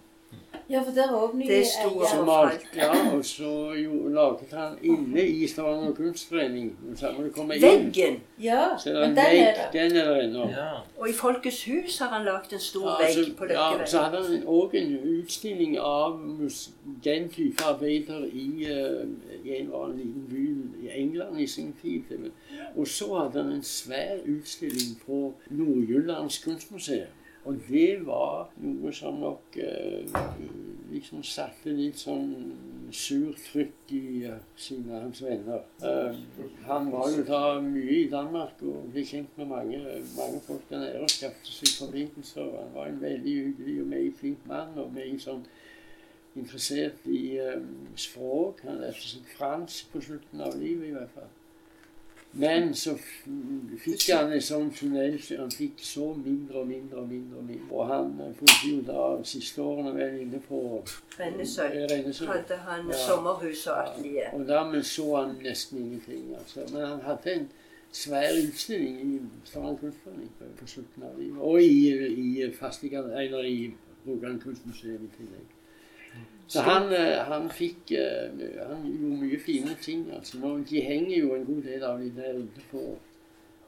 Ja, for der òg nye Det sto eiere. Så malt, ja, og så jo, laget han inne i Stavanger kunstforening. Veggen! Ja, Så det men en den er der. Den er der ennå. Og i Folkets hus har han lagd en stor Ja, vegg på Løkkeveien. ja, så hadde han òg en utstilling av mus den type arbeider i, uh, i en liten by i England i sin tid. Og så hadde han en svær utstilling på Nord-Jyllands kunstmuseum. Og det var noe som nok eh, liksom satte litt sånn surt trykk i uh, sine hans venner. Eh, han var jo da mye i Danmark og ble kjent med mange, mange folk der nede og skapte seg forbindelser. Han var en veldig hyggelig og meget flink mann og meget sånn interessert i eh, språk. Han lærte seg fransk på slutten av livet i hvert fall. Men så fikk han en sånn tunnel Han fikk så mindre og mindre og mindre. Og mindre. Og han eh, bodde jo da siste årene vel inne på Rennesøy. eh, Rennesøy. Hadde han Ja. sommerhus og atelier. Og dermed så han nesten ingenting. altså. Men han hadde en svær utstilling i Stavanger kunstforening på, slutten av livet. Og i, i i Rogaland kunstmuseum i tillegg. Så han, eh, han fikk eh, Han gjorde mye fine ting. altså. Nå, de henger jo en god del av de der ute på.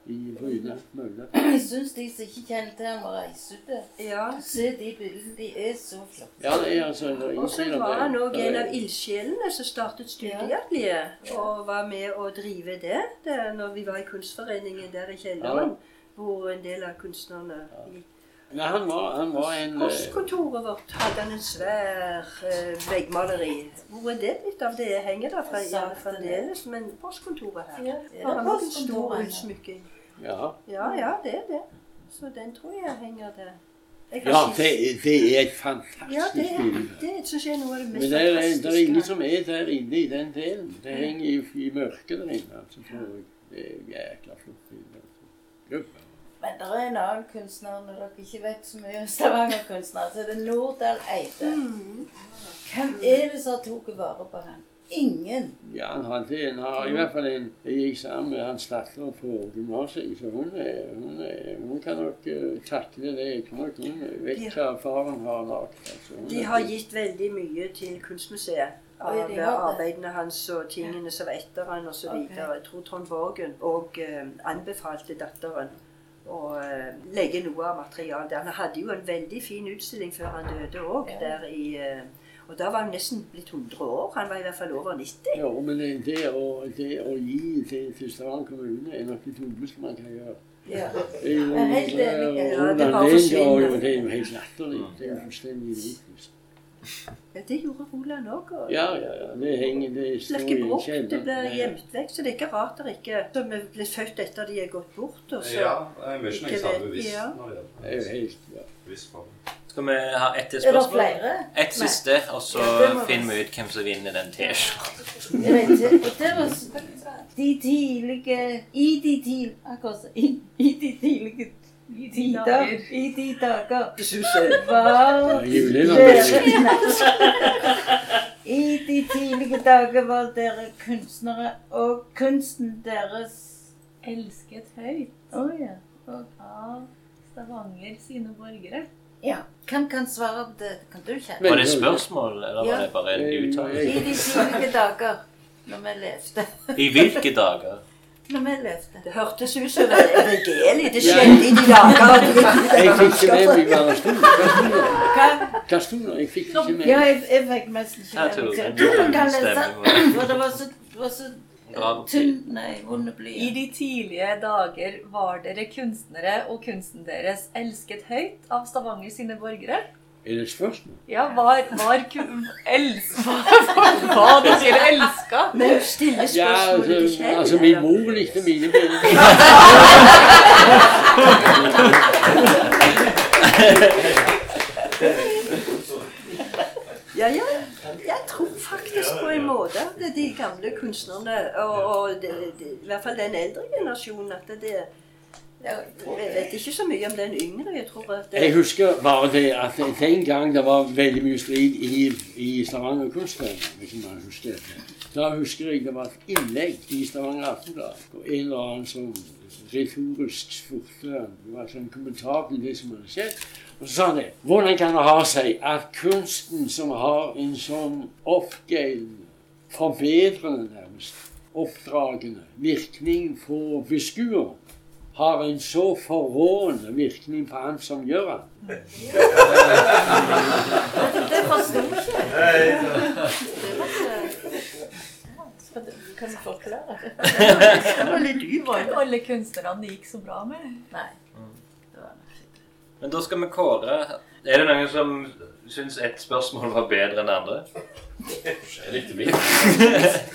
Jeg syns de som ikke kjenner til ham, må reise ut. Ja. Se de bildene. De er så flotte. Ja, det er altså det Og så var han òg en av ildsjelene som startet studieatelier. Og var med å drive det, det når vi var i kunstforeningen der i kjelleren. Hvor en del av kunstnerne gikk. Nei, han var, han var en eh, Postkontoret vårt hadde han en svær eh, veggmaleri. Hvor er det blitt av det? Henger der fra, ja, fremdeles, men postkontoret her Ja, det nok en stor utsmykking. Ja. Ja, ja, det er det. Så den tror jeg henger der. Jeg Ja, det, det er et fantastisk ja, det, bilde. det synes jeg er noe av det mest Men det er, det er ingen som er der inne i den delen. Det henger i, i mørket der inne. Altså, tror jeg. Det er jækla flott bilde. Men det er en annen kunstner når dere ikke vet så mye om Stavanger-kunstnere, så er det Nordahl Eide. Hvem er det som har tatt vare på ham? Ingen. Ja, han hadde en, har i hvert fall en Jeg gikk sammen med hans datter på gymnaset, så hun, er, hun, er, hun kan nok uh, takle det. Jeg tror nok hun vet hva faren har lagd. Altså. De er- har gitt veldig mye til Kunstmuseet. Av arbeidene hans og tingene som var etter han osv. Okay. Jeg tror Trond Borgen og uh, anbefalte datteren å eh, legge noe av materialet der. Han hadde jo en veldig fin utstilling før han døde òg, der i eh, Og da var han nesten blitt 100 år. Han var i hvert fall over 90. Ja, men det, å, det å gi til, til kommune er nok det dummeste man kan gjøre. Ja. Det er jo helt latterlig. Det er jo fullstendig idiotisk. Ja, det gjorde Roland òg. Ja, ja, ja. Det henger Det blir ikke brukt, det blir gjemt vekk. Så det er ikke rart det ikke Som er blitt født etter de er gått bort. Og så Ja, det er mye jeg sa bevisst ja. når det er gjelder helt ja. Skal vi ha ett til spørsmål? Er det flere? Ett siste, og så Ja, finner vi- vi ut hvem som vinner den T-skjorten. De tidlige I de tidlige så. I, de dager. I de dager var dere I de tidlige dager var dere kunstnere, og kunsten deres Elsket høyt Å ja. Og, av Stavanger sine borgere. ja. Hvem kan svare på det? Kan du kjenne? Var det spørsmål, eller var Ja. det bare en I de tidlige dager, når vi levde. I hvilke dager? Når vi løfter. Det hørtes ut som et evangelium. Det skjedde i de dager. Jeg fikk ikke med meg hva det sto. Hva? Sto det? Jeg fikk ikke med Ja, meg. jeg, jeg fikk nesten ikke med meg. det. Du kan lese For det var så, det var så Nei. I de tidlige dager var dere kunstnere og kunsten deres elsket høyt av Stavanger sine borgere. Er det et spørsmål? Ja, var, var ku- els, hva, du sier elska? Men du stiller Ja, spørsmålet til altså, altså min mor likte mine bilder. Ja, ja. Jeg tror faktisk på en måte at de gamle kunstnerne, og, og de, de, i hvert fall den eldre generasjonen, at det Jeg vet ikke så mye om den yngre. Jeg tror at det, Jeg husker bare det at den gang det var veldig mye strid i, i Stavanger Kunstforening, hvis man husker det. Da husker jeg det var et innlegg i Stavanger Aftenblad på en eller annen som retorisk spurte Det var sånn kommentar til det som hadde skjedd. Og så sa han det. Hvordan kan det ha seg at kunsten som har en sånn oppgeirende, forbedrende nærmest, oppdragende virkning for beskueren, har en så forrående virkning på han som gjør han? Det forsto ikke kan du forklare? Det var litt ikke alle kunstnerne det gikk så bra med? Nei. Men da skal vi kåre Er det noen som syns ett spørsmål var bedre enn det andre? Jeg likte min.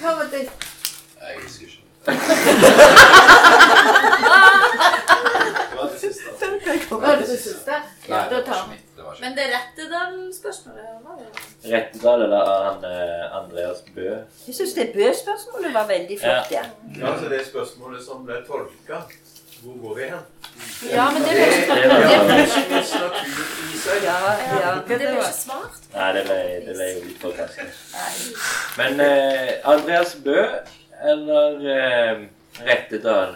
Hva var ditt? Jeg husker ikke. Det var det siste. Var det det siste? Ja, Nei, det var ikke mitt. Det var ikke Men det er Rettedal-spørsmålet. var det? Rettedal eller han eh, Andreas Bø? Jeg syns det Bø-spørsmålet var veldig flott. Ja. Ja, så det spørsmålet som ble tolka, hvor går vi hen? Ja, men det Det- ble det var- natur i seg. Ja, ja. Det ble ikke svart. Nei, det ble, det ble jo litt forkastelig. Men eh, Andreas Bø eller eh, Rettedal?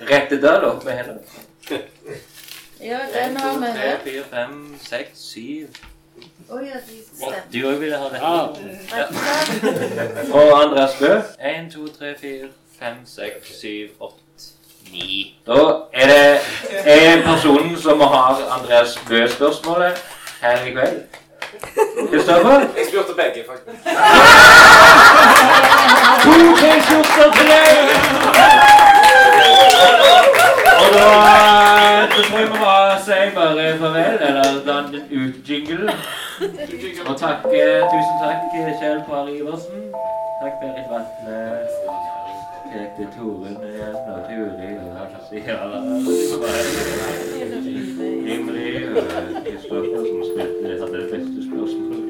Rettedal opp med henne. Ja, den har vi tre, hørt. fire, fem, seks, syv Å ja, de stemmer. Du òg ville ha rett. Ja. Og Andreas Bø. Én, to, tre, fire, fem, seks, syv, åtte, ni. Da er det er personen som har Andreas Bø-spørsmålet her i kveld. Kristoffer? Jeg spurte begge, faktisk. To T-skjorter til deg! Og da, da tror jeg vi bare si bare farvel, eller danne en utjingle. Og takk, eh, tusen takk Kjell Par Iversen. Takk Berit Vatne. Kjekte Toren igjen, og Turi og Siala. Ingrid og Kristoffer som spilte det beste spørsmålet